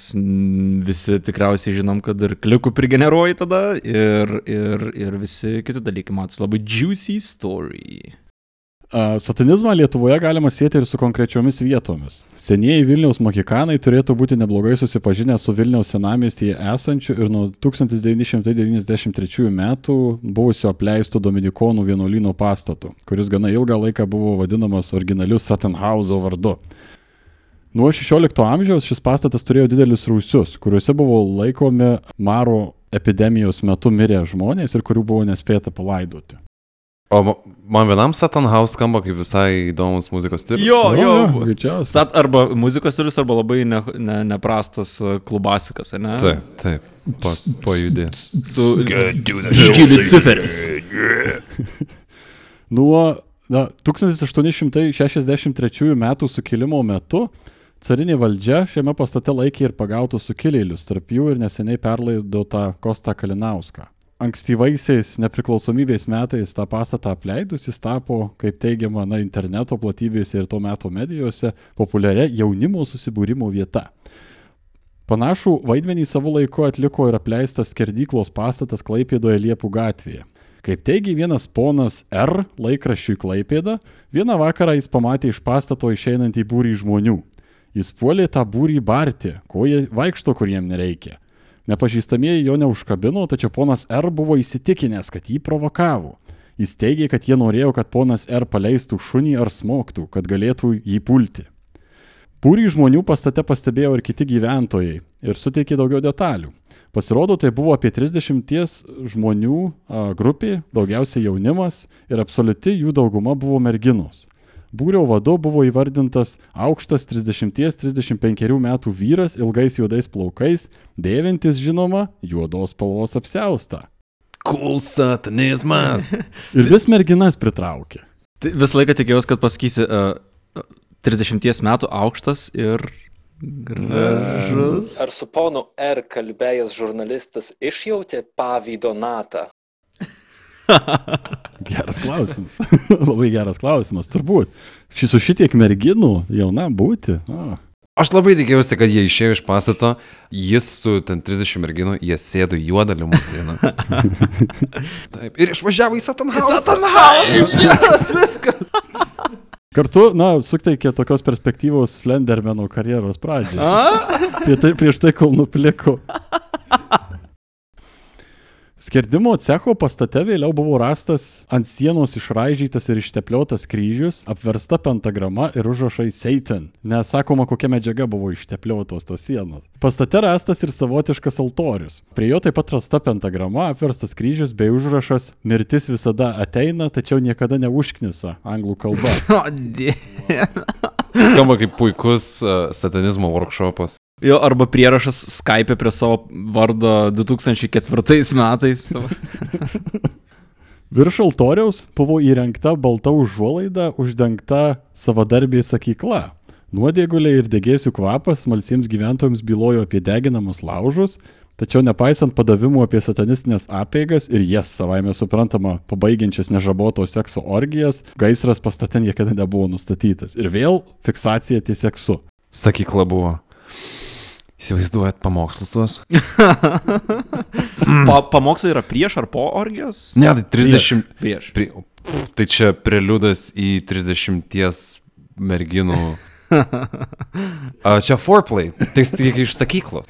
visi tikriausiai žinom, kad ir klikų prigeneruoji tada ir, ir, ir visi kiti dalykai. Matus labai juicy story. Satanizmą Lietuvoje galima sėti ir su konkrečiomis vietomis. Senieji Vilniaus mokikanai turėtų būti neblogai susipažinę su Vilniaus senamiestyje esančiu ir nuo 1993 metų buvusio apleisto Dominikonų vienuolyno pastatu, kuris gana ilgą laiką buvo vadinamas originaliu Satanhauso vardu. Nuo 16 amžiaus šis pastatas turėjo didelius rūsius, kuriuose buvo laikomi maro epidemijos metu mirę žmonės ir kurių buvo nespėta palaidoti. O ma- man vienam Satan House skamba kaip visai įdomus muzikos tipas. Jo, jo. greičiausiai. Sat arba muzikos stilius, arba labai ne, ne, neprastas e, klubasikas, ne? Taip, taip. Pa, pajudėt. Su Žydi ciferis. Nuo na, 1863 metų sukilimo metu carinė valdžia šiame pastate laikė ir pagautų sukilėlius, tarp jų ir neseniai perlaidotą Kostą Kalinauską. Ankstyvaisiais nepriklausomybės metais tą pastatą apleidus jis tapo, kaip teigiama, na, interneto platybėse ir to meto medijose populiaria jaunimo susibūrimo vieta. Panašų vaidmenį savo laiku atliko ir apleistas skerdyklos pastatas Klaipėdoje Liepų gatvėje. Kaip teigia vienas ponas R. laikraščiui Klaipėda, vieną vakarą jis pamatė iš pastato išeinantį būrį žmonių. Jis puolė tą būrį barti, ko jie vaikšto, kur jiem nereikia. Nepažįstamieji jo neužkabino, tačiau ponas R buvo įsitikinęs, kad jį provokavo. Jis teigė, kad jie norėjo, kad ponas R paleistų šunį ar smoktų, kad galėtų jį pulti. Būrį žmonių pastate pastebėjo ir kiti gyventojai ir suteikė daugiau detalių. Pasirodo, tai buvo apie 30 žmonių grupė, daugiausiai jaunimas ir absoliuti jų dauguma buvo merginos. Būrio vadu buvo įvardintas aukštas 30-35 metų vyras ilgais juodais plaukais, dėvintis žinoma juodos spalvos apseustą. Cool satanizmas. Ir vis merginas pritraukė. Tai visą laiką tikėjausi, kad pasakysi uh, 30 metų aukštas ir gražus. Ar su ponu R kalbėjęs žurnalistas išjautė pavydo natą? Geras klausimas. Labai geras klausimas, turbūt. Šis su šitiek merginų jauna būti. O. Aš labai tikėjausi, kad jie išėjo iš pastato, jis su ten 30 merginų, jie sėdo į juodą limuziną. Taip, ir išvažiavo į Satan House. Satan House! Yes, viskas. Kartu, na, suteikė tokios perspektyvos Slendermano karjeros pradžiai. Prie tai, prieš tai, kol nupliko. Skerdimo cecho pastate vėliau buvo rastas ant sienos išraižytas ir ištepliotas kryžius, apversta pentagrama ir užrašai Satan. Nesakoma, kokia medžiaga buvo ištepliotos tos sienos. Pastate rastas ir savotiškas altorius. Prie jo taip pat rasta pentagrama, apverstas kryžius bei užrašas Mirtis visada ateina, tačiau niekada neužknisa anglų kalba. Skamba kaip puikus uh, satanizmo workshopas. Jo, arba prierašas Skype prie savo vardo 2004 metais. Virš altoriaus buvo įrengta balta užuolaida, uždengta savadarbė sakykla. Nuodėgulė ir degėsių kvapas malsiems gyventojams bylojo apie deginamus laužus, tačiau nepaisant padavimų apie satanistinės apeigas ir jas savaime suprantama pabaigiančias nežaboto sekso orgijas, gaisras pastate niekada nebuvo nustatytas. Ir vėl fiksacija ties seksu. Sakykla buvo. Įsivaizduojat pamokslus tuos? Pa, pamokslai yra prieš ar po orgijos? Ne, tai 30. Prieš. Pri, tai čia preliudas į 30 merginų. A, čia foreplay, tai tik iš sakyklos.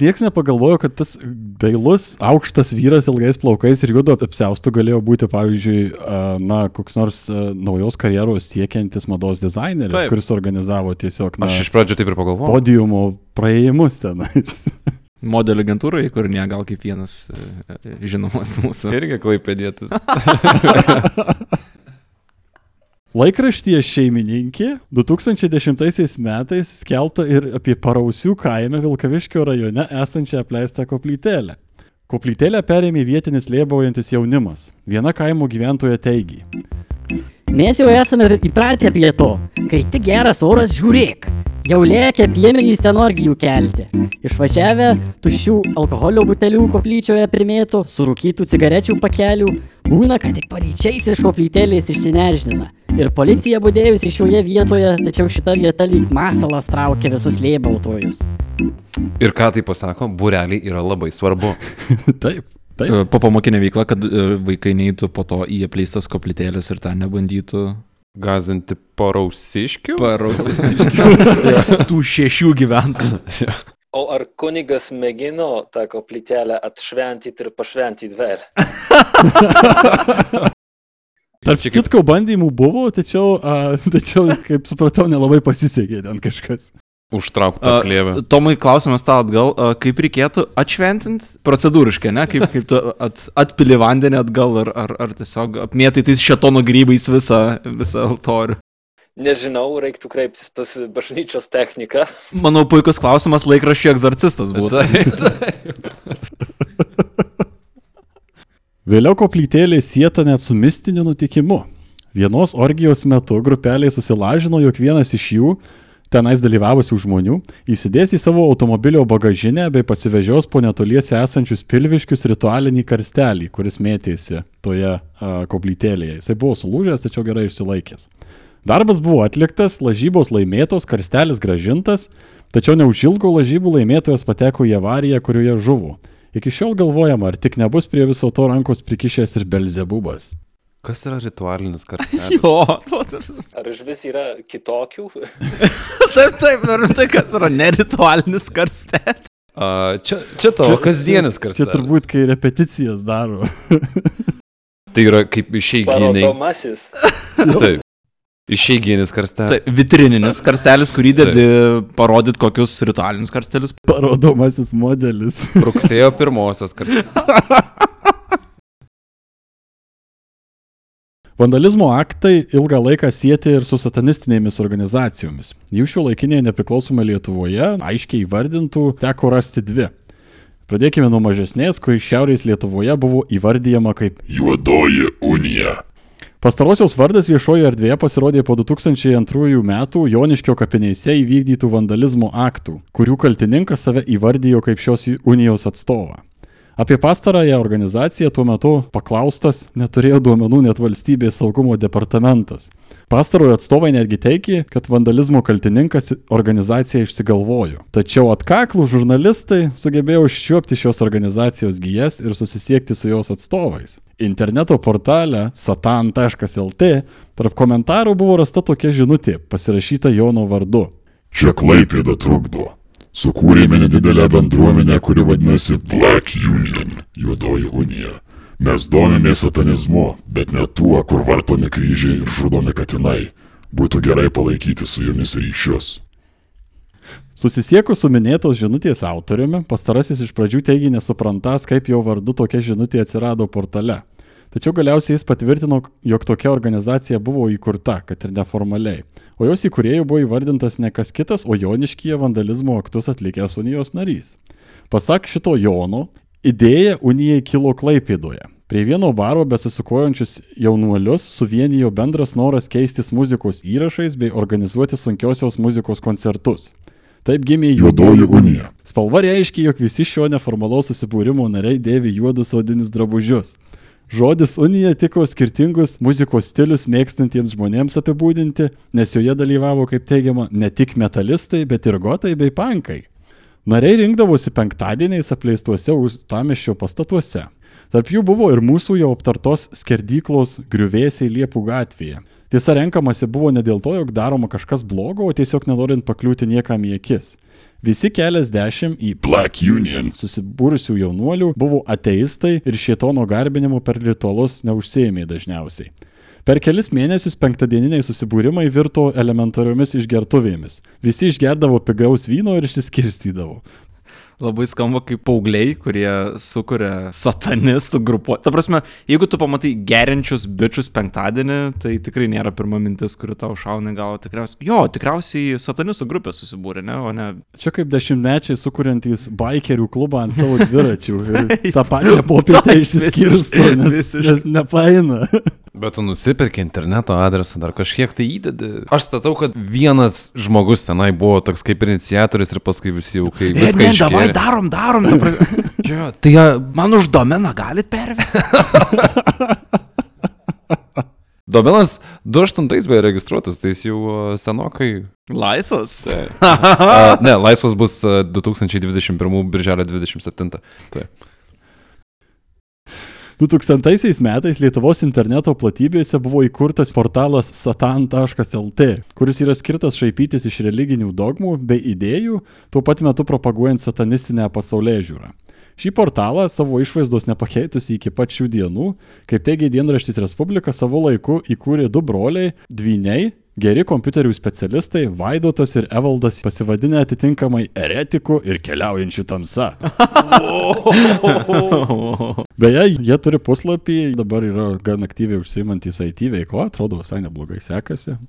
Niekas nepagalvojo, kad tas dailus, aukštas vyras ilgais plaukais ir juodu apsiaustų galėjo būti, pavyzdžiui, a, na, koks nors a, naujos karjeros siekiantis mados dizaineris, Taip. Kuris organizavo tiesiog na, Aš iš pradžių taip ir pagalvojau. podiumo praėjimus tenais. Modelio agentūrai, kur ne gal kaip vienas žinomas mūsų. Irgi klaipėdėtis. Laikraštyje šeimininkė 2010 metais skelbta ir apie Parausių kaime Vilkaviškio rajone esančią apleistą koplytėlę. Koplytėlę perėmė vietinis lėbaujantis jaunimas. Viena kaimo gyventoja teigė. Mes jau esame įpratę prie to. Kai tik geras oras, žiūrėk. Jau lėkia piemenys ten orgijų kelti. Išvažiavę tuščių alkoholio butelių koplyčioje primėtų, surūkytų cigarečių pakelių, būna, kad tik paryčiais iš koplytėlės išsineždina. Ir policija būdėjusi šioje vietoje, tačiau šita vieta lyg masalas traukia visus lėbautojus. Ir ką tai pasako, bureliai yra labai svarbu. Taip, taip. E, Po pamokinė veikla, kad e, vaikai neįtų po to į apleistas koplytėlės ir ten nebandytų Gazinti porausiškių? parausi. Tų šešių gyventojų. O ar kunigas mėgino tą koplytelę atšventyti ir pašventyti vėl? Tarp kitko bandymų buvo, tačiau, a, tačiau, kaip supratau, nelabai pasisekė ten kažkas. Užtraukta A, klėvė. Tomai, klausimas tau atgal, a, kaip reikėtų atšventinti procedūriškai, ne? Kaip, kaip tu at, atpili vandenį atgal ar, ar, ar tiesiog apmėtai tais šetono grybais visą, visą altorių. Nežinau, reiktų kreiptis pas bažnyčios techniką. Manau, puikus klausimas laikraščių egzorcistas būtų. Vėliau koplytėlė sieta net su mistiniu nutikimu. Vienos orgijos metu grupelė susilažino, jog vienas iš jų, tenais dalyvavusių žmonių, įsidės į savo automobilio bagažinę bei pasivežios po netoliese esančius pilviškius ritualinį karstelį, kuris mėtėsi toje a, koplytėlėje. Jisai buvo sulūžęs, tačiau gerai išsilaikęs. Darbas buvo atliktas, lažybos laimėtos, karstelis gražintas, tačiau neužilgo lažybų laimėtojas pateko į avariją, kurioje žuvo. Iki šiol galvojama, ar tik nebus prie viso to rankos prikišęs ir Belzebubas. Kas yra ritualinis karstelis? Jo, to tarsi. Ar iš vis yra kitokių? Taip, taip, ir tai kas yra neritualinis karstelis. A, čia, čia tavo kasdienis Čia karstelis. turbūt, kai repeticijas daro. Tai yra kaip išeiginiai. Parodomasis. Taip. Išeiginis karstelis. Tai vitrininis karstelis, kurį dedi parodyt kokius ritualinius karstelius. Parodomasis modelis. Rugsėjo pirmosios karstelis. Vandalizmo aktai ilgą laiką sieti ir su satanistinėmis organizacijomis. Jų šio laikinėje nepriklausomoje Lietuvoje aiškiai įvardintų teko rasti dvi. Pradėkime nuo mažesnės, kuri Šiaurės Lietuvoje buvo įvardyjama kaip Juodoji unija. Pastarosios vardas viešoje erdvėje pasirodė po 2002 metų Joniškio kapinėse įvykdytų vandalizmo aktų, kurių kaltininkas save įvardijo kaip šios unijos atstovą. Apie pastarąją organizaciją tuo metu paklaustas neturėjo duomenų net valstybės saugumo departamentas. Pastarojo atstovai netgi teikė, kad vandalizmo kaltininkas organizaciją išsigalvojo. Tačiau atkaklų žurnalistai sugebėjo užčiuopti šios organizacijos gyjas ir susisiekti su jos atstovais. Interneto portale satan.lt tarp komentarų buvo rasta tokia žinutė, pasirašyta Jono vardu. Čia Klaipėda trukdo. Sukūrėme nedidelę bendruomenę, kuri vadinasi Black Union, Juodoji unija. Mes domimės satanizmu, bet ne tuo, kur vartomi kryžiai ir žudomi katinai. Būtų gerai palaikyti su jumis ryšius. Susisiekus su minėtos žinutės autoriumi, pastarasis iš pradžių teigė nesuprantas, kaip jo vardu tokia žinutė atsirado portale. Tačiau galiausiai jis patvirtino, jog tokia organizacija buvo įkurta, kad ir neformaliai. O jos įkūrėjų buvo įvardintas ne kas kitas, o Joniškyje vandalizmo aktus atlikęs unijos narys. Pasak šito Jono, idėja unijai kilo Klaipėdoje. Prie vieno baro besisukojančius jaunuolius suvienijo bendras noras keistis muzikos įrašais bei organizuoti sunkiosios muzikos koncertus. Taip gimė Juodoji unija. Spalva reiškia, jog visi šio neformalaus susibūrimo nariai dėvi juodus odinius drabužius. Žodis unija tiko skirtingus muzikos stilius mėgstantiems žmonėms apibūdinti, nes joje dalyvavo, kaip teigiama, ne tik metalistai, bet ir gotai bei pankai. Nariai rinkdavosi penktadieniais apleistuose užstameščio pastatuose. Tarp jų buvo ir mūsų jau aptartos skerdyklos griuvėsiai Liepų gatvėje. Tiesa, renkamasi buvo ne dėl to, jog daroma kažkas blogo, o tiesiog nenorint pakliūti niekam į akis. Visi keliasdešimt į Black Union. susibūrusių jaunuolių buvo ateistai ir šietono garbinimu per ritualus neužsėjimai dažniausiai. Per kelis mėnesius penktadieniniai susibūrimai virto elementariomis išgertuvėmis. Visi išgerdavo pigaus vyno ir išsiskirstydavo. Labai skamba kaip paaugliai, kurie sukuria satanistų grupuotę. Ta prasme, jeigu tu pamatai gerinčius bičius penktadienį, tai tikrai nėra pirma mintis, kuri tau šauna į galvą. Tikriausiai, jo, tikriausiai satanistų grupė susibūrė, ne, o ne... Čia kaip dešimtmečiai sukuriantys bikerių klubą ant savo dviračių ir tą pačią popietę išsiskirsto, nes, nes nepaina. Bet tu nusipirki interneto adresą, dar kažkiek tai įdedi. Aš statau, kad vienas žmogus tenai buvo toks kaip iniciatorius ir paskui visi jau kai viską ne, davai, darom, darom. prasme. Jo, tai jie Man už domeną galit pervesti. Domenas 28 beje registruotas, tai jis jau senokai. Laisvas. A, ne, laisvas bus a, 2021 birželio 27. Tai. 2000 metais Lietuvos interneto platybėse buvo įkurtas portalas satan.lt, kuris yra skirtas šaipytis iš religinių dogmų bei idėjų, tuo pat metu propaguojant satanistinę pasaulyje žiūrą. Šį portalą savo išvaizdos nepakeitusi iki pat šių dienų, kaip teigia dienraštis Respublika, savo laiku įkūrė du broliai - dvyniai Geri kompiuterių specialistai Vaidotas ir Evaldas pasivadinę atitinkamai eretiku ir keliaujančiu tamsa. Beje, jie turi puslapį, dabar yra gan aktyviai užsiimantys IT veikla, atrodo visai neblogai sekasi.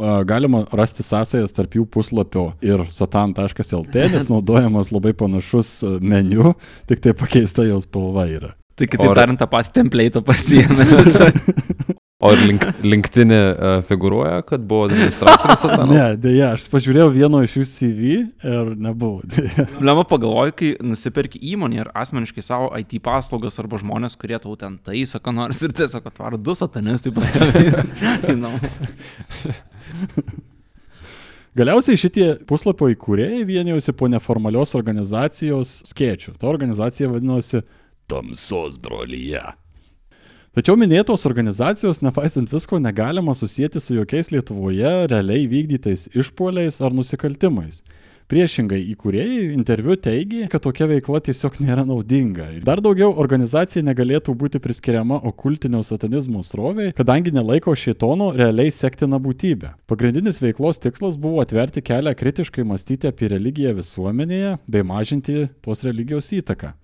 A, Galima rasti sąsajas tarp jų puslapio ir satan.lt, nes naudojamas labai panašus meniu, tik tai pakeista jos spalva yra. Tai kitaip tariant, tą patį template'ą pasiėmė visą. O ir link, linktinė uh, figūruoja, kad buvo administratorius atano? Ne, dėja, aš pažiūrėjau vieno iš jų CV ir nebuvo. Dėja. Lema pagalvoju, kai nusipirki įmonį ir asmeniškai savo IT paslaugas arba žmonės, kurie tau ten taiso, ką nors ir tiesiog atvaro du satanistai pas tavę. į namus. Galiausiai šitie puslapio įkūrėjai vienijosi po neformalios organizacijos skėčių. Ta organizacija vadinosi Tamsos brolyje. Tačiau minėtos organizacijos, nepaisant visko, negalima susijęti su jokiais Lietuvoje realiai vykdytais išpoliais ar nusikaltimais. Priešingai, įkūrėjai interviu teigė, kad tokia veikla tiesiog nėra naudinga. Dar daugiau, organizacija negalėtų būti priskiriama okultinio satanizmo sroviai, kadangi nelaiko šitono realiai sektina būtybė. Pagrindinis veiklos tikslas buvo atverti kelią kritiškai mąstyti apie religiją visuomenėje bei mažinti tos religijos įtaką.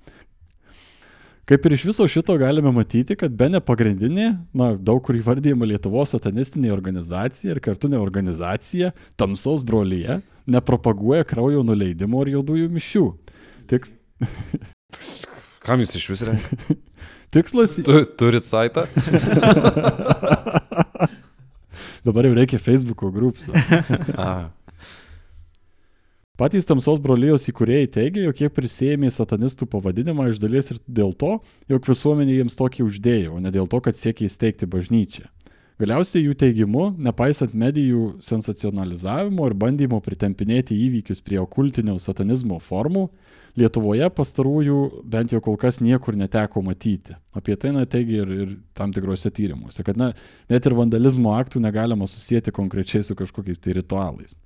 Kaip ir iš viso šito galime matyti, kad be ne pagrindinė, na, daug kur įvardyjama Lietuvos satanistinė organizacija ir kartu ne organizacija, tamsos brolyje, nepropaguoja kraujo nuleidimo ir juodųjų mišių. Tiks, Kam jūs iš vis renkat? tikslas... Tu, turit saitą? Dabar jau reikia Facebook'o grupsų. Patys tamsos brolyjos įkūrėjai teigia, jog jie prisėmė satanistų pavadinimą iš dalies ir dėl to, jog visuomenė jiems tokį uždėjo, o ne dėl to, kad siekia įsteigti bažnyčią. Galiausiai jų teigimu, nepaisant medijų sensacionalizavimo ir bandymo pritempinėti įvykius prie okultinio satanizmo formų, Lietuvoje pastarųjų bent jau kol kas niekur neteko matyti. Apie tai na, teigia ir, ir tam tikrose tyrimuose, kad na, net ir vandalizmo aktų negalima susijęti konkrečiai su kažkokiais tai ritualais.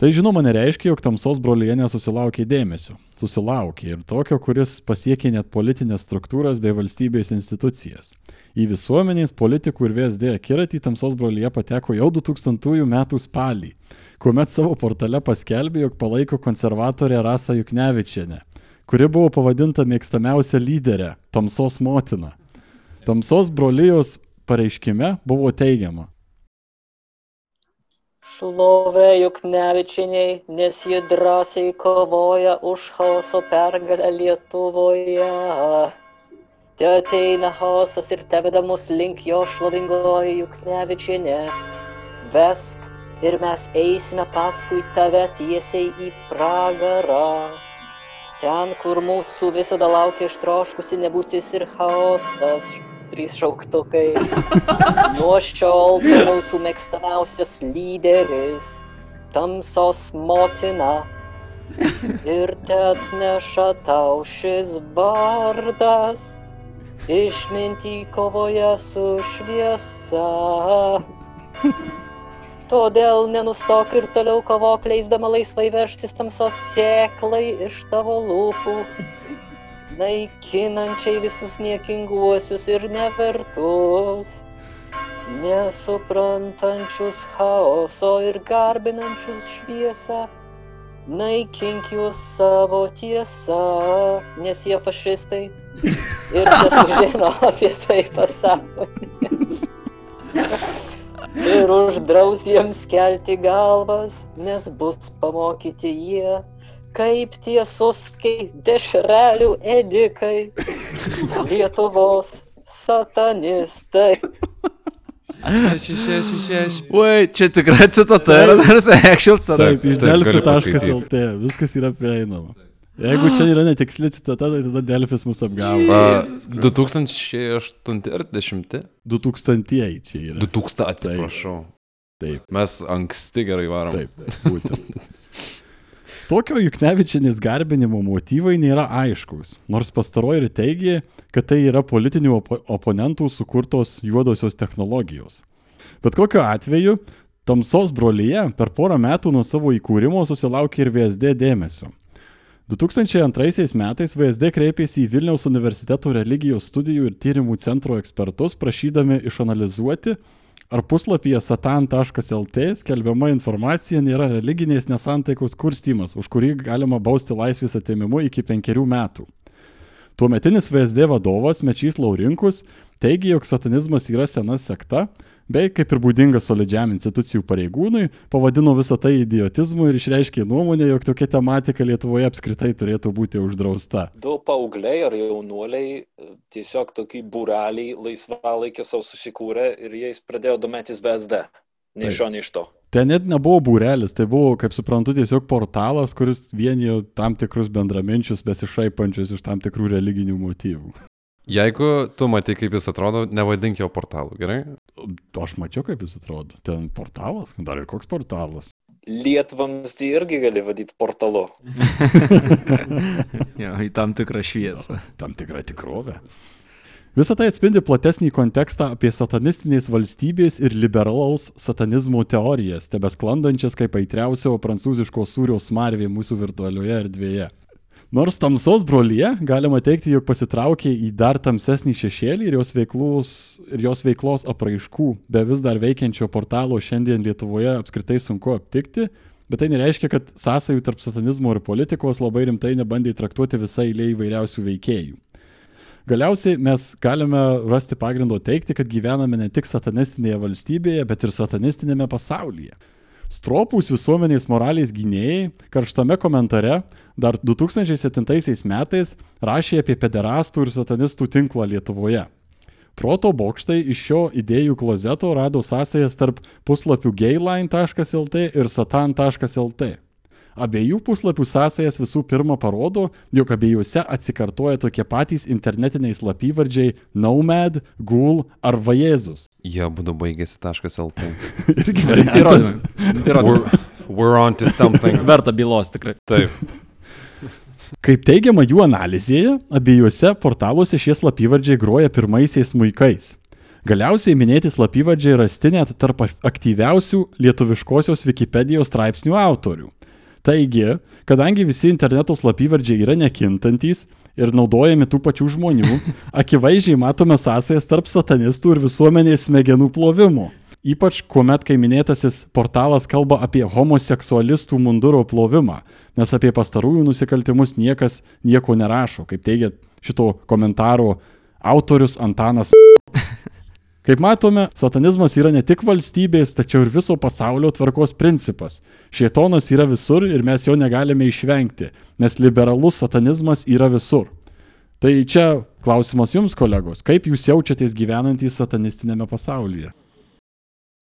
Tai žinoma nereiškia, jog tamsos brolyje nesusilaukė dėmesio. Susilaukė ir tokio, kuris pasiekė net politinės struktūras bei valstybės institucijas. Į visuomenės, politikų ir VSD akiratį tamsos brolyje pateko jau 2000 metų spalį, kuomet savo portale paskelbė, jog palaiko konservatorę Rasą Juknevičienę, kuri buvo pavadinta mėgstamiausia lyderė - tamsos motina. Tamsos brolyjos pareiškime buvo teigiama, Šlovė Juknevičiniai, nes ji drąsiai kovoja už chaoso pergalę Lietuvoje. Te ateina chaosas ir teveda mus link jo šlovingoji Juknevičinė. Vesk ir mes eisime paskui tave tiesiai į pragarą. Ten, kur mūsų visada laukia ištroškusi nebūtis ir chaosas. Trys šauktukai. Nuo šiol tu mūsų mėgstamiausias lyderis, tamsos motina. Ir te atneša tau šis vardas, išmintį kovoje su šviesa. Todėl nenustok ir toliau kovok, leisdama laisvai veržtis tamsos sėklai iš tavo lūpų, naikinančiai visus niekinguosius ir nevertus, nesuprantančius chaoso ir garbinančius šviesą. Naikink juos savo tiesą, nes jie fašistai ir nesužino apie tai pasaulis. Ir uždraus jiems kelti galvas, nes bus pamokyti jie, kaip tiesus, kaip dešrelių edikai, Lietuvos satanistai. šeši, šeši. Oi, čia tikra citata, yra dar actual citata. Taip, iš delfi.lt, viskas yra prieinama. Jeigu čia yra netiksli citata, tai tada Delfis mus apgavo. A, 2008 ar 10? 2000-ieji čia yra. 2000, atsiprašau. Taip, Mes anksti gerai varom. taip, taip, būtent. Tokio Juknevičianės garbinimo motyvai nėra aiškus, nors pastaroji ir teigia, kad tai yra politinių opo oponentų sukurtos juodosios technologijos. Bet kokiu atveju, tamsos brolyje per porą metų nuo savo įkūrimo susilaukė ir VSD dėmesio. 2002 metais VSD kreipėsi į Vilniaus universiteto religijos studijų ir tyrimų centro ekspertus, prašydami išanalizuoti, ar puslapyje satan.lt skelbiama informacija nėra religinės nesantaikos kurstymas, už kurį galima bausti laisvės atėmimu iki penkerių metų. Tuometinis VSD vadovas Mečys Laurinkus teigia, jog satanizmas yra sena sekta, bei kaip ir būdinga solidžiam institucijų pareigūnui, pavadino visą tai idiotizmu ir išreiškė nuomonę, jog tokia tematika Lietuvoje apskritai turėtų būti uždrausta. Du paaugliai ar jaunuoliai e, tiesiog tokį būrelį laisvalaikio savo susikūrė ir jais pradėjo domėtis VSD. Nei iš šio, nei iš to. Ten net nebuvo būrelis, tai buvo, kaip suprantu, tiesiog portalas, kuris vienijo tam tikrus bendraminčius, besišaipančius iš tam tikrų religinių motyvų. Jeigu tu matai, kaip jis atrodo, nevadink jo portalu, gerai? O Aš mačiau, kaip jis atrodo. Ten portalas, dar ir koks portalas. Lietvams tai irgi gali vadyti portalu. Jo, į tam tikrą šviesą. Tam tikra tikrovė. Visą tai atspindi platesnį kontekstą apie satanistinės valstybės ir liberalaus satanizmo teorijas, tebesklandančias kaip aitriausio prancūziško sūrio smarvė mūsų virtualioje erdvėje. Nors tamsos brolyje galima teikti, jog pasitraukė į dar tamsesnį šešėlį ir jos, veiklos, ir jos veiklos apraiškų, be vis dar veikiančio portalo šiandien Lietuvoje apskritai sunku aptikti, bet tai nereiškia, kad sąsajų tarp satanizmo ir politikos labai rimtai nebandė traktuoti visai eilė įvairiausių veikėjų. Galiausiai mes galime rasti pagrindo teikti, kad gyvename ne tik satanistinėje valstybėje, bet ir satanistinėme pasaulyje. Stropūs visuomenės moralės gynėjai karštame komentare dar 2007 metais rašė apie pederastų ir satanistų tinklą Lietuvoje. Proto bokštai iš šio idėjų klozeto rado sąsajas tarp puslapių gayline.lt ir satan.lt. Abiejų puslapių sąsajas visų pirma parodo, jog abiejuose atsikartoja tokie patys internetiniai slapyvardžiai Nomad, Ghoul ar Vajezus. Jie būtų baigėsi taškas LT. Irgi variantas. Tai. We're, we're on to something. Verta bylos tikrai. Taip. Kaip teigiama jų analizėje, abiejose portaluose šie slapyvardžiai groja pirmaisiais muikais. Galiausiai minėti slapyvardžiai rasti net tarp aktyviausių lietuviškosios Wikipedijos straipsnių autorių. Taigi, kadangi visi interneto slapyvardžiai yra nekintantys ir naudojami tų pačių žmonių, akivaizdžiai matome sąsajas tarp satanistų ir visuomenės smegenų plovimo. Ypač kuomet, kai minėtasis portalas kalba apie homoseksualistų munduro plovimą, nes apie pastarųjų nusikaltimus niekas nieko nerašo, kaip teigia šito komentaro autorius Antanas. Kaip matome, satanizmas yra ne tik valstybės, tačiau ir viso pasaulio tvarkos principas. Šietonas yra visur ir mes jo negalime išvengti, nes liberalus satanizmas yra visur. Tai čia klausimas jums, kolegos, kaip jūs jaučiatės gyvenantys satanistinėme pasaulyje?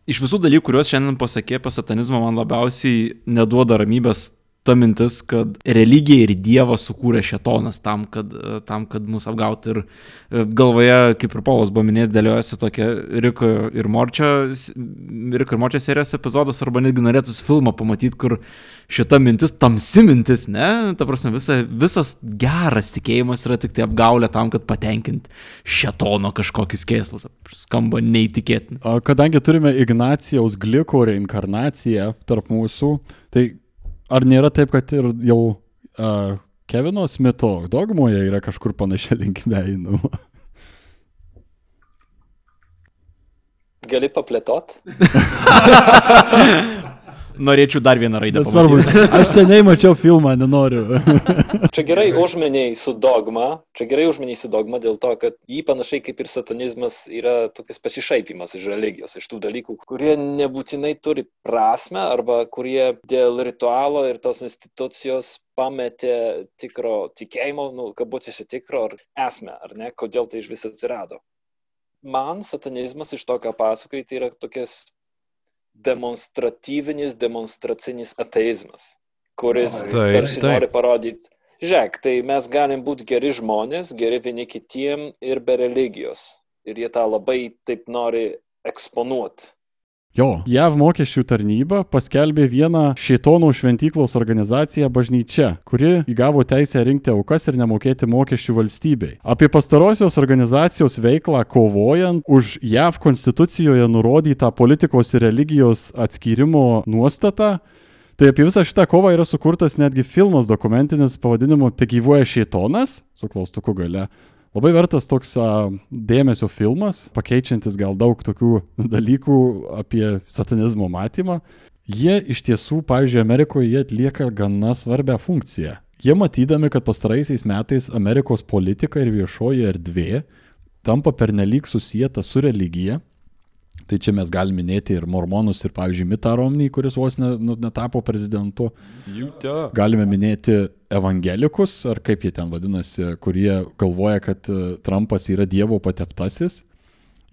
Iš visų dalykų, kuriuos šiandien pasakė apie satanizmą, man labiausiai neduoda ramybės ta mintis, kad religija ir Dievas sukūrė šetonas tam, kad, tam, kad mus apgautų. Ir e, galvoje, kaip ir Paulas buvo minėjęs, dėliojasi tokia Riko ir Morčio, Riko ir Morčio serijos epizodas, arba netgi norėtųsi filmą pamatyti, kur šita mintis, tamsi mintis, ne? Ta prasme, visa, visas geras tikėjimas yra tik tai apgaulė tam, kad patenkinti šetono kažkokius kėslus. Skamba neįtikėtinai. Kadangi turime Ignacijaus gliko reinkarnaciją tarp mūsų, tai ar nėra taip, kad ir jau uh, Kevino Smito dogmoje yra kažkur panašia linkme einama? Gali paplėtot? Norėčiau dar vieną raidę. Nesvarbu, aš seniai mačiau filmą, nenoriu. Čia gerai užmeniai su dogma, čia gerai užmeniai su dogma dėl to, kad jį panašiai kaip ir satanizmas yra tokias pasišaipimas iš religijos, iš tų dalykų, kurie nebūtinai turi prasme arba kurie dėl ritualo ir tos institucijos pametė tikro tikėjimo, nu, kabutėse tikro ar esmę, ar ne, kodėl tai iš vis atsirado. Man satanizmas iš to, ką pasakoji, tai yra tokias demonstratyvinis, demonstracinis ateizmas, kuris Taip, tarsi taip. nori parodyti, žiūrėk, tai mes galim būti geri žmonės, geri vieni kitiem ir be religijos. Ir jie tą labai taip nori eksponuoti. Jo, JAV mokesčių tarnyba paskelbė vieną šėtonų šventyklos organizaciją bažnyčia, kuri įgavo teisę rinkti aukas ir nemokėti mokesčių valstybei. Apie pastarosios organizacijos veiklą kovojant už JAV konstitucijoje nurodytą politikos ir religijos atskyrimo nuostatą, Tai apie visą šitą kovą yra sukurtas netgi filmas dokumentinis pavadinimu Te gyvuoja šėtonas, su klaustuku gale. Labai vertas toks a, dėmesio filmas, pakeičiantis gal daug tokių dalykų apie satanizmo matymą. Jie iš tiesų, pavyzdžiui, Amerikoje jie atlieka gana svarbią funkciją. Jie matydami, kad pastaraisiais metais Amerikos politika ir viešoji erdvė tampa pernelyg susijęta su religija, Tai čia mes galime minėti ir mormonus, ir, pavyzdžiui, Mitą Romnį, kuris vos ne, nu, netapo prezidentu. Galime minėti evangelikus, ar kaip jie ten vadinasi, kurie galvoja, kad e, Trumpas yra Dievo pateptasis.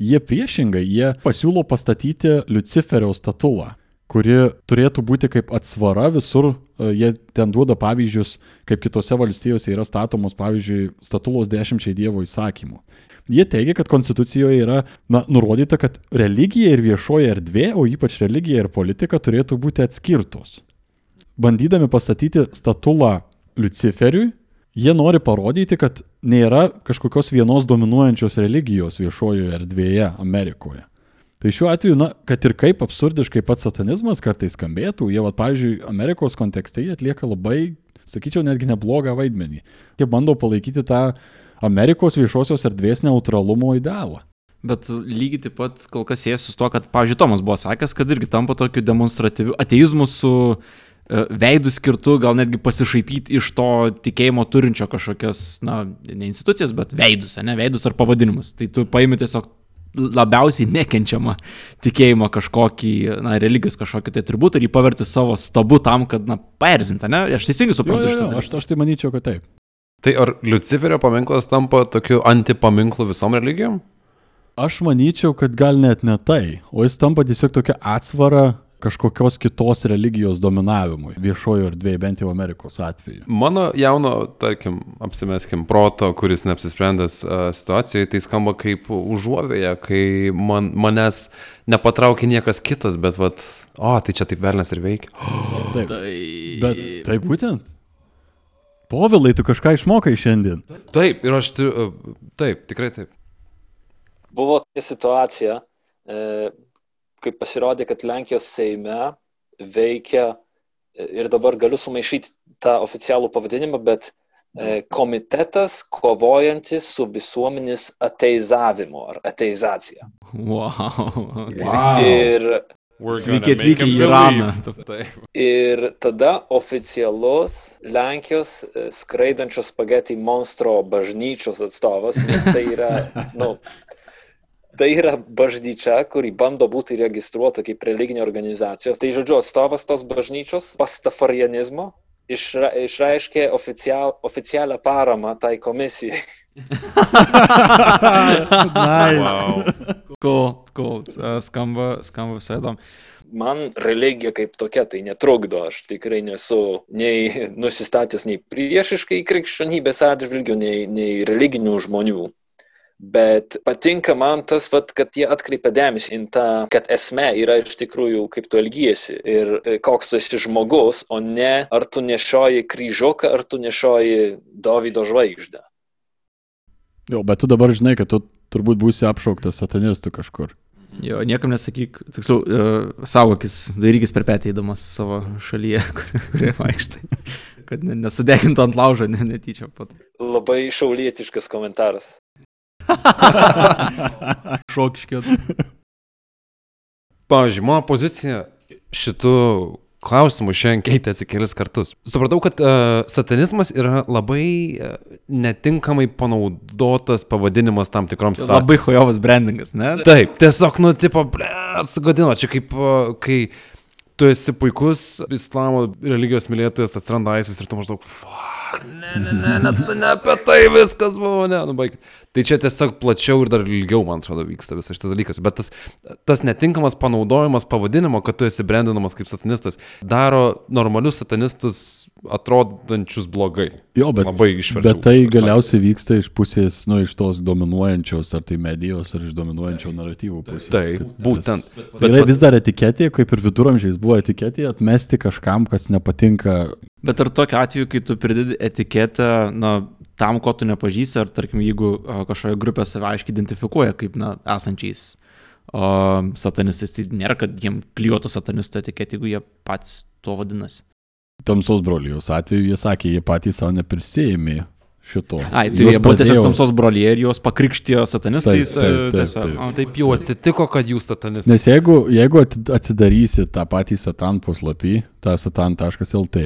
Jie priešingai, jie pasiūlo pastatyti Luciferio statulą kuri turėtų būti kaip atsvara visur, e, jie ten duoda pavyzdžius, kaip kitose valstijose yra statomos, pavyzdžiui, statulos dešimčiai Dievo įsakymų. Jie teigia, kad konstitucijoje yra na, nurodyta, kad religija ir viešoji erdvė, o ypač religija ir politika turėtų būti atskirtos. Bandydami pastatyti statulą Luciferiui, jie nori parodyti, kad nėra kažkokios vienos dominuojančios religijos viešojoje erdvėje Amerikoje. Tai šiuo atveju, na, kad ir kaip absurdiškai pats satanizmas kartais skambėtų, jie, va, pavyzdžiui, Amerikos kontekste jie atlieka labai, sakyčiau, netgi neblogą vaidmenį. Jie bando palaikyti tą Amerikos viešosios erdvės neutralumo idealą. Bet lygiai taip pat kol kas siejasi su to, kad, pavyzdžiui, Tomas buvo sakęs, kad irgi tampa tokiu demonstratyviu ateizmu su e, veidų skirtu, gal netgi pasišaipyti iš to tikėjimo turinčio kažkokias, na, ne institucijas, bet veidus, ne, veidus ar pavadinimus. Tai tu paimi tiesiog labiausiai nekenčiamą tikėjimą kažkokį, na, religijos kažkokį tai atributą ir jį paverti savo stabu tam, kad, na, paerzinti, ne? Aš teisingai suprantu iš to. Aš, aš tai manyčiau, kad taip. Tai ar Luciferio paminklas tampa tokiu antipaminklu visom religijom? Aš manyčiau, kad gal net ne tai, o jis tampa tiesiog tokia atsvara kažkokios kitos religijos dominavimui viešojo erdvėje, bent jau Amerikos atveju. Mano jauno, tarkim, apsimeskim, proto, kuris neapsisprendęs uh, situacijoje, tai skamba kaip užuovėja, kai man, manęs nepatraukia niekas kitas, bet, vat, o, tai čia taip velnės ir veikia. Oh, taip. Tai... Bet tai būtent. Povilai, tu kažką išmokai šiandien. Taip, ir aš turiu, taip, tikrai taip. Buvo tokia situacija, e, kai pasirodė, kad Lenkijos Seime veikia ir dabar galiu sumaišyti tą oficialų pavadinimą, bet e, komitetas kovojantis su visuomenės ateizavimu ar ateizacija. Wow. wow. Ir Sveiki atvykę į Iraną. Ir tada oficialus Lenkijos e, skraidančios spageti monstro bažnyčios atstovas, nes tai yra, nu, tai yra bažnyčia, kuri bando būti registruota kaip religinė organizacija. Tai žodžiu, atstovas tos bažnyčios pastafarianizmo išra, išreiškė oficial, oficialią paramą tai komisijai. nice. Wow. Cool, cool. Skamba, skamba visai įdomu. Man religija kaip tokia tai netrukdo, aš tikrai nesu nei nusistatęs nei priešiškai krikščionybės atžvilgių, nei, nei religinių žmonių. Bet patinka man tas, vat, kad jie atkreipia dėmesį į tą, kad esmė yra iš tikrųjų, kaip tu elgiesi ir koks tu esi žmogus, o ne ar tu nešioji kryžiuką, ar tu nešioji Davido žvaigždę. Jo, bet tu dabar žinai, kad tu turbūt būsi apšauktas satanistų kažkur. Jo, niekam nesakyk, tiksliau, uh, saugokis, darykis per petį įdamas savo šalyje, kurioje vaikštai, kad nesudegintų ant laužo ne, netyčia pat. Labai šaulietiškas komentaras. Šokiškėt. Pavyzdžiui, mano pozicija šitų klausimų šiandien keitėsi kelis kartus. Supratau, kad uh, satanizmas yra labai uh, netinkamai panaudotas pavadinimas tam tikroms situacijoms. Labai hojovas brandingas, ne? Taip, tiesiog, nu, tipo, ble, sugadino, čia kaip, uh, kai tu esi puikus islamo religijos mylėtojas, atsiranda ISIS ir tu maždaug, fuck, ne, ne, ne, ne, ne apie tai viskas buvo, ne, nu baig. Tai čia tiesiog plačiau ir dar ilgiau, man atrodo, vyksta visas šitas dalykas. Bet tas, tas netinkamas panaudojimas pavadinimo, kad tu esi brandinamas kaip satanistas, daro normalius satanistus atrodančius blogai. Jo, bet, Labai bet tai galiausiai vyksta iš pusės, nu, iš tos dominuojančios, ar tai medijos, ar iš dominuojančio naratyvų pusės. Taip, Kad būtent. Tas, bet yra vis dar etiketė, kaip ir viduramžiais buvo etiketė, atmesti kažkam, kas nepatinka. Bet ar tokiu atveju, kai tu pridedi etiketę, na, tam, ko tu nepažįsti, ar tarkim, jeigu kažkokia grupė save aiškiai identifikuoja kaip, na, esančiais o, satanistais, tai nėra, kad jiem klijuotų satanistų etiketę, jeigu jie patys to vadinasi. Tamsos brolijos atveju jie sakė, jie patys savo neprisėjimė šito. Ai, tai jie buvo tiesiog tamsos broliai ir juos pakrikštijo satanistais. Taip, taip, taip, taip. O, Taip jau atsitiko, kad jūs satanistas. Nes jeigu, jeigu atsidarysi tą patį satan puslapį, tą satan.lt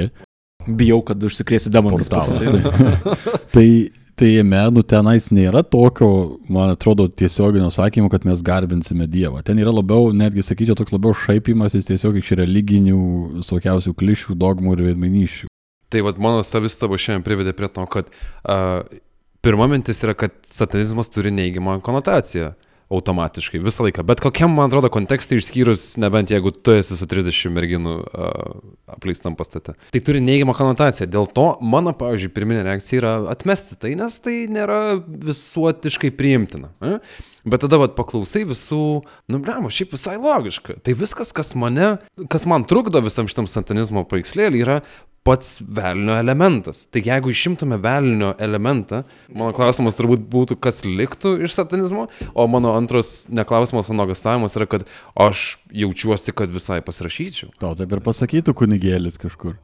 Bijau, kad užsikrėsiu to, portalą, tai- tai, tai jame, nu, tenais nėra tokio, man atrodo, tiesioginio sakymo, kad mes garbinsime Dievą. Ten yra labiau, netgi sakyčiau, toks labiau šaipimasis tiesiog iš religinių, visokiausių klišių, dogmų ir vedmanyšių. Tai vad mano savistaba šiandien privedė prie to, kad uh, pirma mintis yra, kad satanizmas turi neigiamą konotaciją automatiškai visą laiką. Bet kokiam, man atrodo, kontekste išskyrus, nebent jeigu tu esi su 30 merginų uh, apleistam pastate. Tai turi neigiamą konotaciją. Dėl to mano, pavyzdžiui, pirminė reakcija yra atmesti tai, nes tai nėra visuotiškai priimtina. Eh? Bet tada vat, paklausai visų, nu, bremo, šiaip visai logiška. Tai viskas, kas mane, kas man trukdo visam šitam satanizmo paveikslėlį, yra pats velnio elementas. Tai jeigu išimtume velnio elementą, mano klausimas turbūt būtų, kas liktų iš satanizmo, o mano antras neklausimas, o nuogastavimas yra, kad aš jaučiuosi, kad visai pasirašyčiau. Tau taip ir pasakytų kunigėlis kažkur.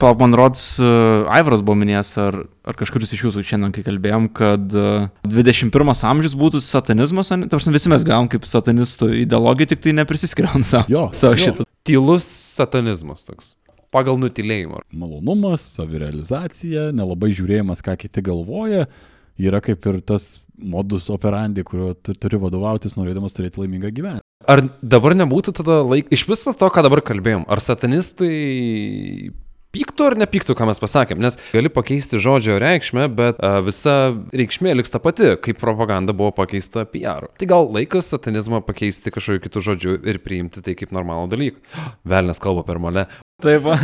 Palauk, man rods, uh, Aivaras buvo minėjęs, ar, ar kažkuris iš jūsų šiandien, kai kalbėjom, kad uh, 21 amžius būtų satanizmas, ane? tarsi visi mes gavom kaip satanistų ideologiją, tik tai neprisiskiriam savo, Jo, savo jo. šitą. Tylus satanizmas toks. Pagal nutilėjimą. Malonumas, savirealizacija, nelabai žiūrėjimas, ką kiti galvoja, yra kaip ir tas modus operandi, kuriuo tu turi vadovautis, norėdamas turėti laimingą gyvenimą. Ar dabar nebūtų tada laik... Iš viso to, ką dabar kalbėjom, ar satanistai pyktų ar nepyktų, ką mes pasakėm, nes gali pakeisti žodžio reikšmę, bet a, visa reikšmė liks ta pati, kaip propaganda buvo pakeista PR. Tai gal laikas satanizmą pakeisti kažkokiu kitų žodžiu ir priimti tai kaip normalų dalyką. Velnes kalba per mane. Taip. va.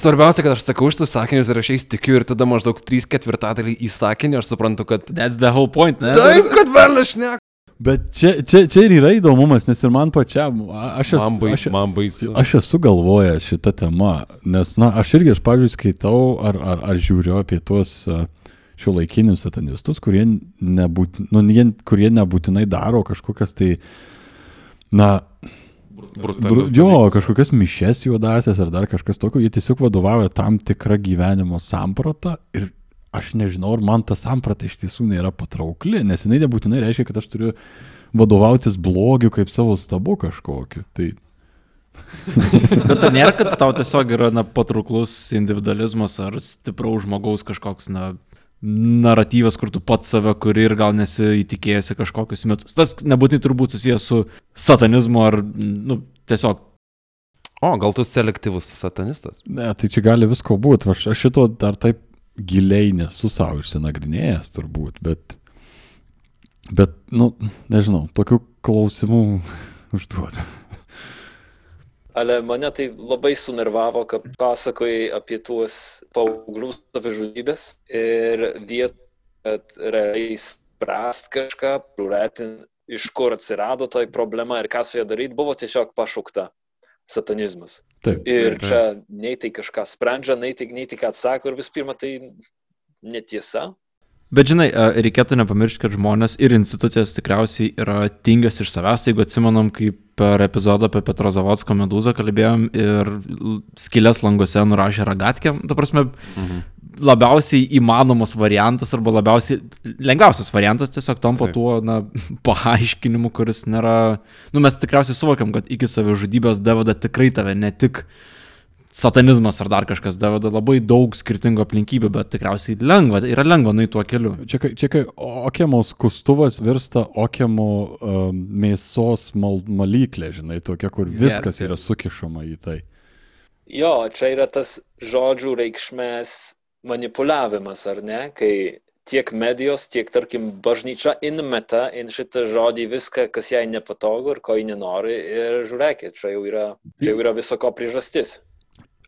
Svarbiausia, kad aš sakau šitus sakinius ir aš jais tikiu ir tada maždaug 3 ketvirtadaliai į sakinį aš suprantu, kad... That's the whole point, ne? Taip, kad velnes šneka. Bet čia, čia, čia ir yra įdomumas, nes ir man pačiam, aš esu, Man, bai, aš, man baisu. aš esu galvojęs šitą temą, nes, na, aš irgi, aš, pavyzdžiui, skaitau ar, ar, ar žiūriu apie tuos šio laikinius satanistus, kurie, nebūt, nu, jie, kurie nebūtinai daro kažkokias tai, na, Bru, Brutalius jo, dalykus. kažkokias mišes juodasias ar dar kažkas tokio, jie tiesiog vadovauja tam tikrą gyvenimo sampratą ir aš nežinau, ar man ta samprata iš tiesų nėra patraukli, nes jinai nebūtinai reiškia, kad aš turiu vadovautis blogiu kaip savo stabu kažkokiu. Tai Bet ar nėra, kad tau tiesiog yra na, patrauklus individualizmas ar stipraus žmogaus kažkoks na, naratyvas, kur tu pats save kuri ir gal nesi įtikėjęs į kažkokius metus. Tas nebūtinai turbūt susijęs su satanizmu ar nu, tiesiog O, gal tu selektyvus satanistas? Ne, tai čia gali visko būti. Aš, aš šito dar taip giliai nesu savo išsinagrinėjęs turbūt, bet, bet, nu, nežinau, tokių klausimų užduoda. Ale mane tai labai sunervavo, kad pasakojai apie tuos paauglių savižudybės ir vietą, kad realiai spręst kažką, praretin, iš kur atsirado tai problema ir ką su ja daryti, buvo tiesiog pašaukta satanizmas. Taip. Ir Taip. čia nei tai kažką sprendžia, nei tai, nei tai ką atsako ir vis pirma tai netiesa. Bet žinai, a, reikėtų nepamiršti, kad žmonės ir institucijas tikriausiai yra tingas iš savęs. Jeigu atsimenam, kaip per epizodą apie Petro Zavodsko medūzą kalbėjom ir skilės languose nurašė ragatkėm, ta prasme, Mhm. labiausiai įmanomas variantas arba labiausiai lengviausias variantas tiesiog tampa Taip. tuo, na, paaiškinimu, kuris nėra... Nu, mes tikriausiai suvokiam, kad iki savižudybės daveda tikrai tave ne tik satanizmas ar dar kažkas daveda labai daug skirtingų aplinkybių, bet tikriausiai lengva, yra lengva nueiti tuo keliu. Čia, kai- čia kai okiamo skustuvas virsta okiamo um, mėsos mal, malyklė, žinai, tokia, kur viskas Yes, yra sukišama į tai. Jo, čia yra tas žodžių reikšmės manipuliavimas, ar ne? Kai tiek medijos, tiek, tarkim, bažnyčia inmeta in šitą žodį viską, kas jai nepatogu ir ko ji nenori. Ir žiūrėkit, čia jau yra, čia jau yra visoko priežastis.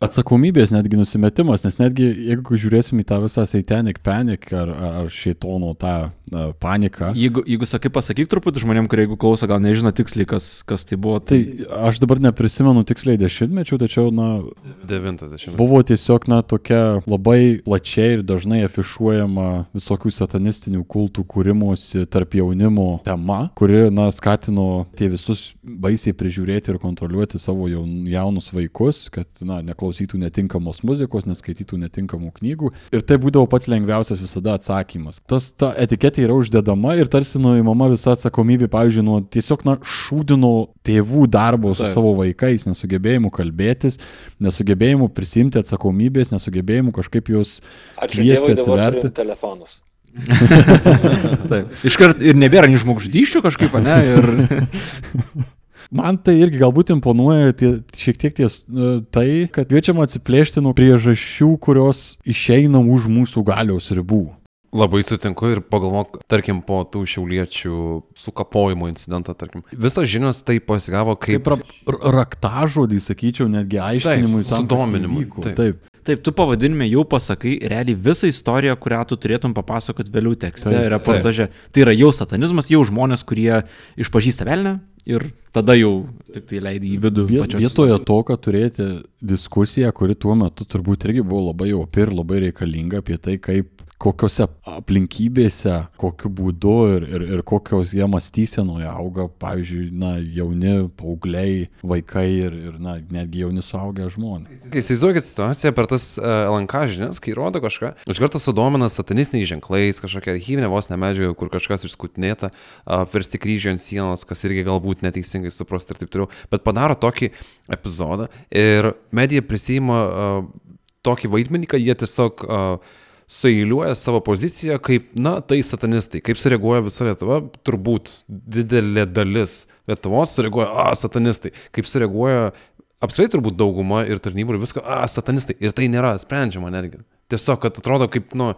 Atsakomybės netgi nusimetimas, nes netgi jeigu žiūrėsim į tą visą satanic panic ar, ar, ar šeitono tą na, paniką, Jeigu, jeigu sakai, pasakyk truputį žmonėm, kurie jeigu klauso, gal nežino tiksliai, kas, kas tai buvo. tai aš dabar neprisimenu tiksliai dešimtmečių, tačiau, na, 90. Buvo tiesiog, na, tokia labai plačiai ir dažnai afišuojama visokių satanistinių kultų kūrimosi tarp jaunimo tema, kuri, na, skatino tie visus baisiai prižiūrėti ir kontroliuoti savo jaun- jaunus vaikus, kad, na, neklausytų netinkamos muzikos, neskaitytų netinkamų knygų. Ir tai būdavo pats lengviausias visada atsakymas. Tas, ta etiketė yra uždedama ir tarsi nuimama visa atsakomybė, pavyzdžiui, nuo tiesiog, na, šūdino tėvų darbo su Taip. savo vaikais, nesugebėjimu kalbėtis, nesugebėjimu prisimti atsakomybės, nesugebėjimu kažkaip juos Kviesti atsiverti. turim telefonus. Taip. Iškart ir nebėra nei žmogžudyščių kažkaip, ne? Ir... Man tai irgi galbūt imponuoja tie, šiek tiek ties e, tai, kad kviečiama atsiplėšti nuo priežasčių, kurios išeina už mūsų galios ribų. Labai sutinku ir pagalvok, tarkim, po tų šiauliečių sukapojimo incidento, tarkim. Visos žinios tai pasigavo kaip... Kaip raktažodį, sakyčiau, netgi aiškinimui, tam, kas sudominimui, taip. Taip. Taip, tu pavadinime jau pasakai realiai visą istoriją, kurią tu turėtum papasakot vėliau tekste, Taip, reportaže. Tai yra jau satanizmas, jau žmonės, kurie išpažįsta velnę ir tada jau tik tai leidai į vidų. Pačios Vietoje to, kad turėti diskusiją, kuri tuo metu turbūt irgi buvo labai opi ir labai reikalinga apie tai, kaip kokiose aplinkybėse, kokiu būdu ir, ir, ir kokios jie mąstysenoje auga, pavyzdžiui, na, jauni paaugliai, vaikai ir, ir na, netgi jauni suaugę žmonės. Kai įsivaizduokit situaciją per tas uh, LNK žinias, kai rodo kažką, iš karto sudomina satanistiniais ženklais, kažkokia archyvinė vos nemedžiaga, kur kažkas išskutinėta, uh, versti kryžių ant sienos, kas irgi galbūt neteisingai suprasti ir taip toliau, bet padaro tokį epizodą ir medija prisima uh, tokį vaidmenį, kad jie tiesiog uh, sueiliuoja savo poziciją kaip, na, tai satanistai. Kaip sureaguoja visa Lietuva, turbūt didelė dalis Lietuvos sureaguoja, a, satanistai. Kaip sureaguoja apskritai turbūt dauguma ir tarnybų ir visko, a, satanistai. Ir tai nėra sprendžiama netgi. Tiesiog, kad atrodo kaip, nu,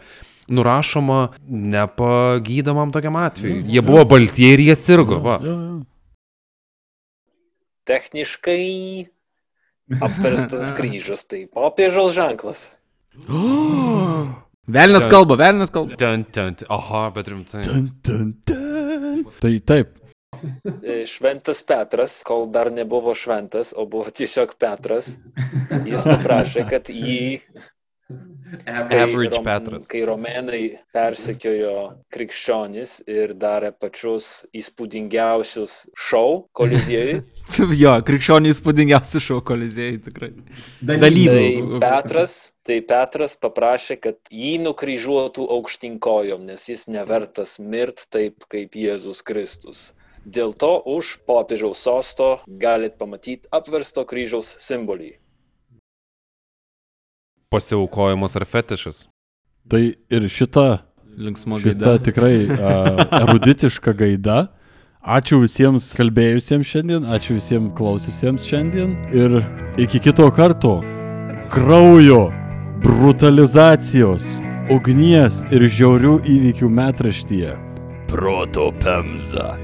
nurašoma nepagydomam tokiam atvejui. Jie buvo baltieji ir jie sirgo, va. Jo, jo. Techniškai apverstas kryžius, tai popiežiaus ženklas. Velnes kalba, velnes kalba. Ten, ten, ten. aha, bet rimtai. Dun, dun, dun. Tai taip, E, Šventas Petras, kol dar nebuvo šventas, o buvo tiesiog Petras, jis paprašė, kad jį... kai Average Petras. Kai romėnai persekiojo krikščionis ir darė pačius įspūdingiausius šou koliziejui, Jo, krikščioniai įspūdingiausi šou kolizėjai tikrai. Dalyvių. tai Petras, tai Petras paprašė, kad jį nukryžiuotų aukštyn kojom, nes jis nevertas mirt taip kaip Jėzus Kristus. Dėl to už popiežiaus sosto galit pamatyti apversto kryžiaus simbolį. Pasiaukojimas ar fetišas. tai ir šita Linksma Šita gaida. tikrai uh, eruditiška gaida. Ačiū visiems kalbėjusiems šiandien, ačiū visiems klausiusiems šiandien ir iki kito karto. Kraujo, brutalizacijos, ugnies ir žiaurių įvykių metraštyje. Proto Pemza.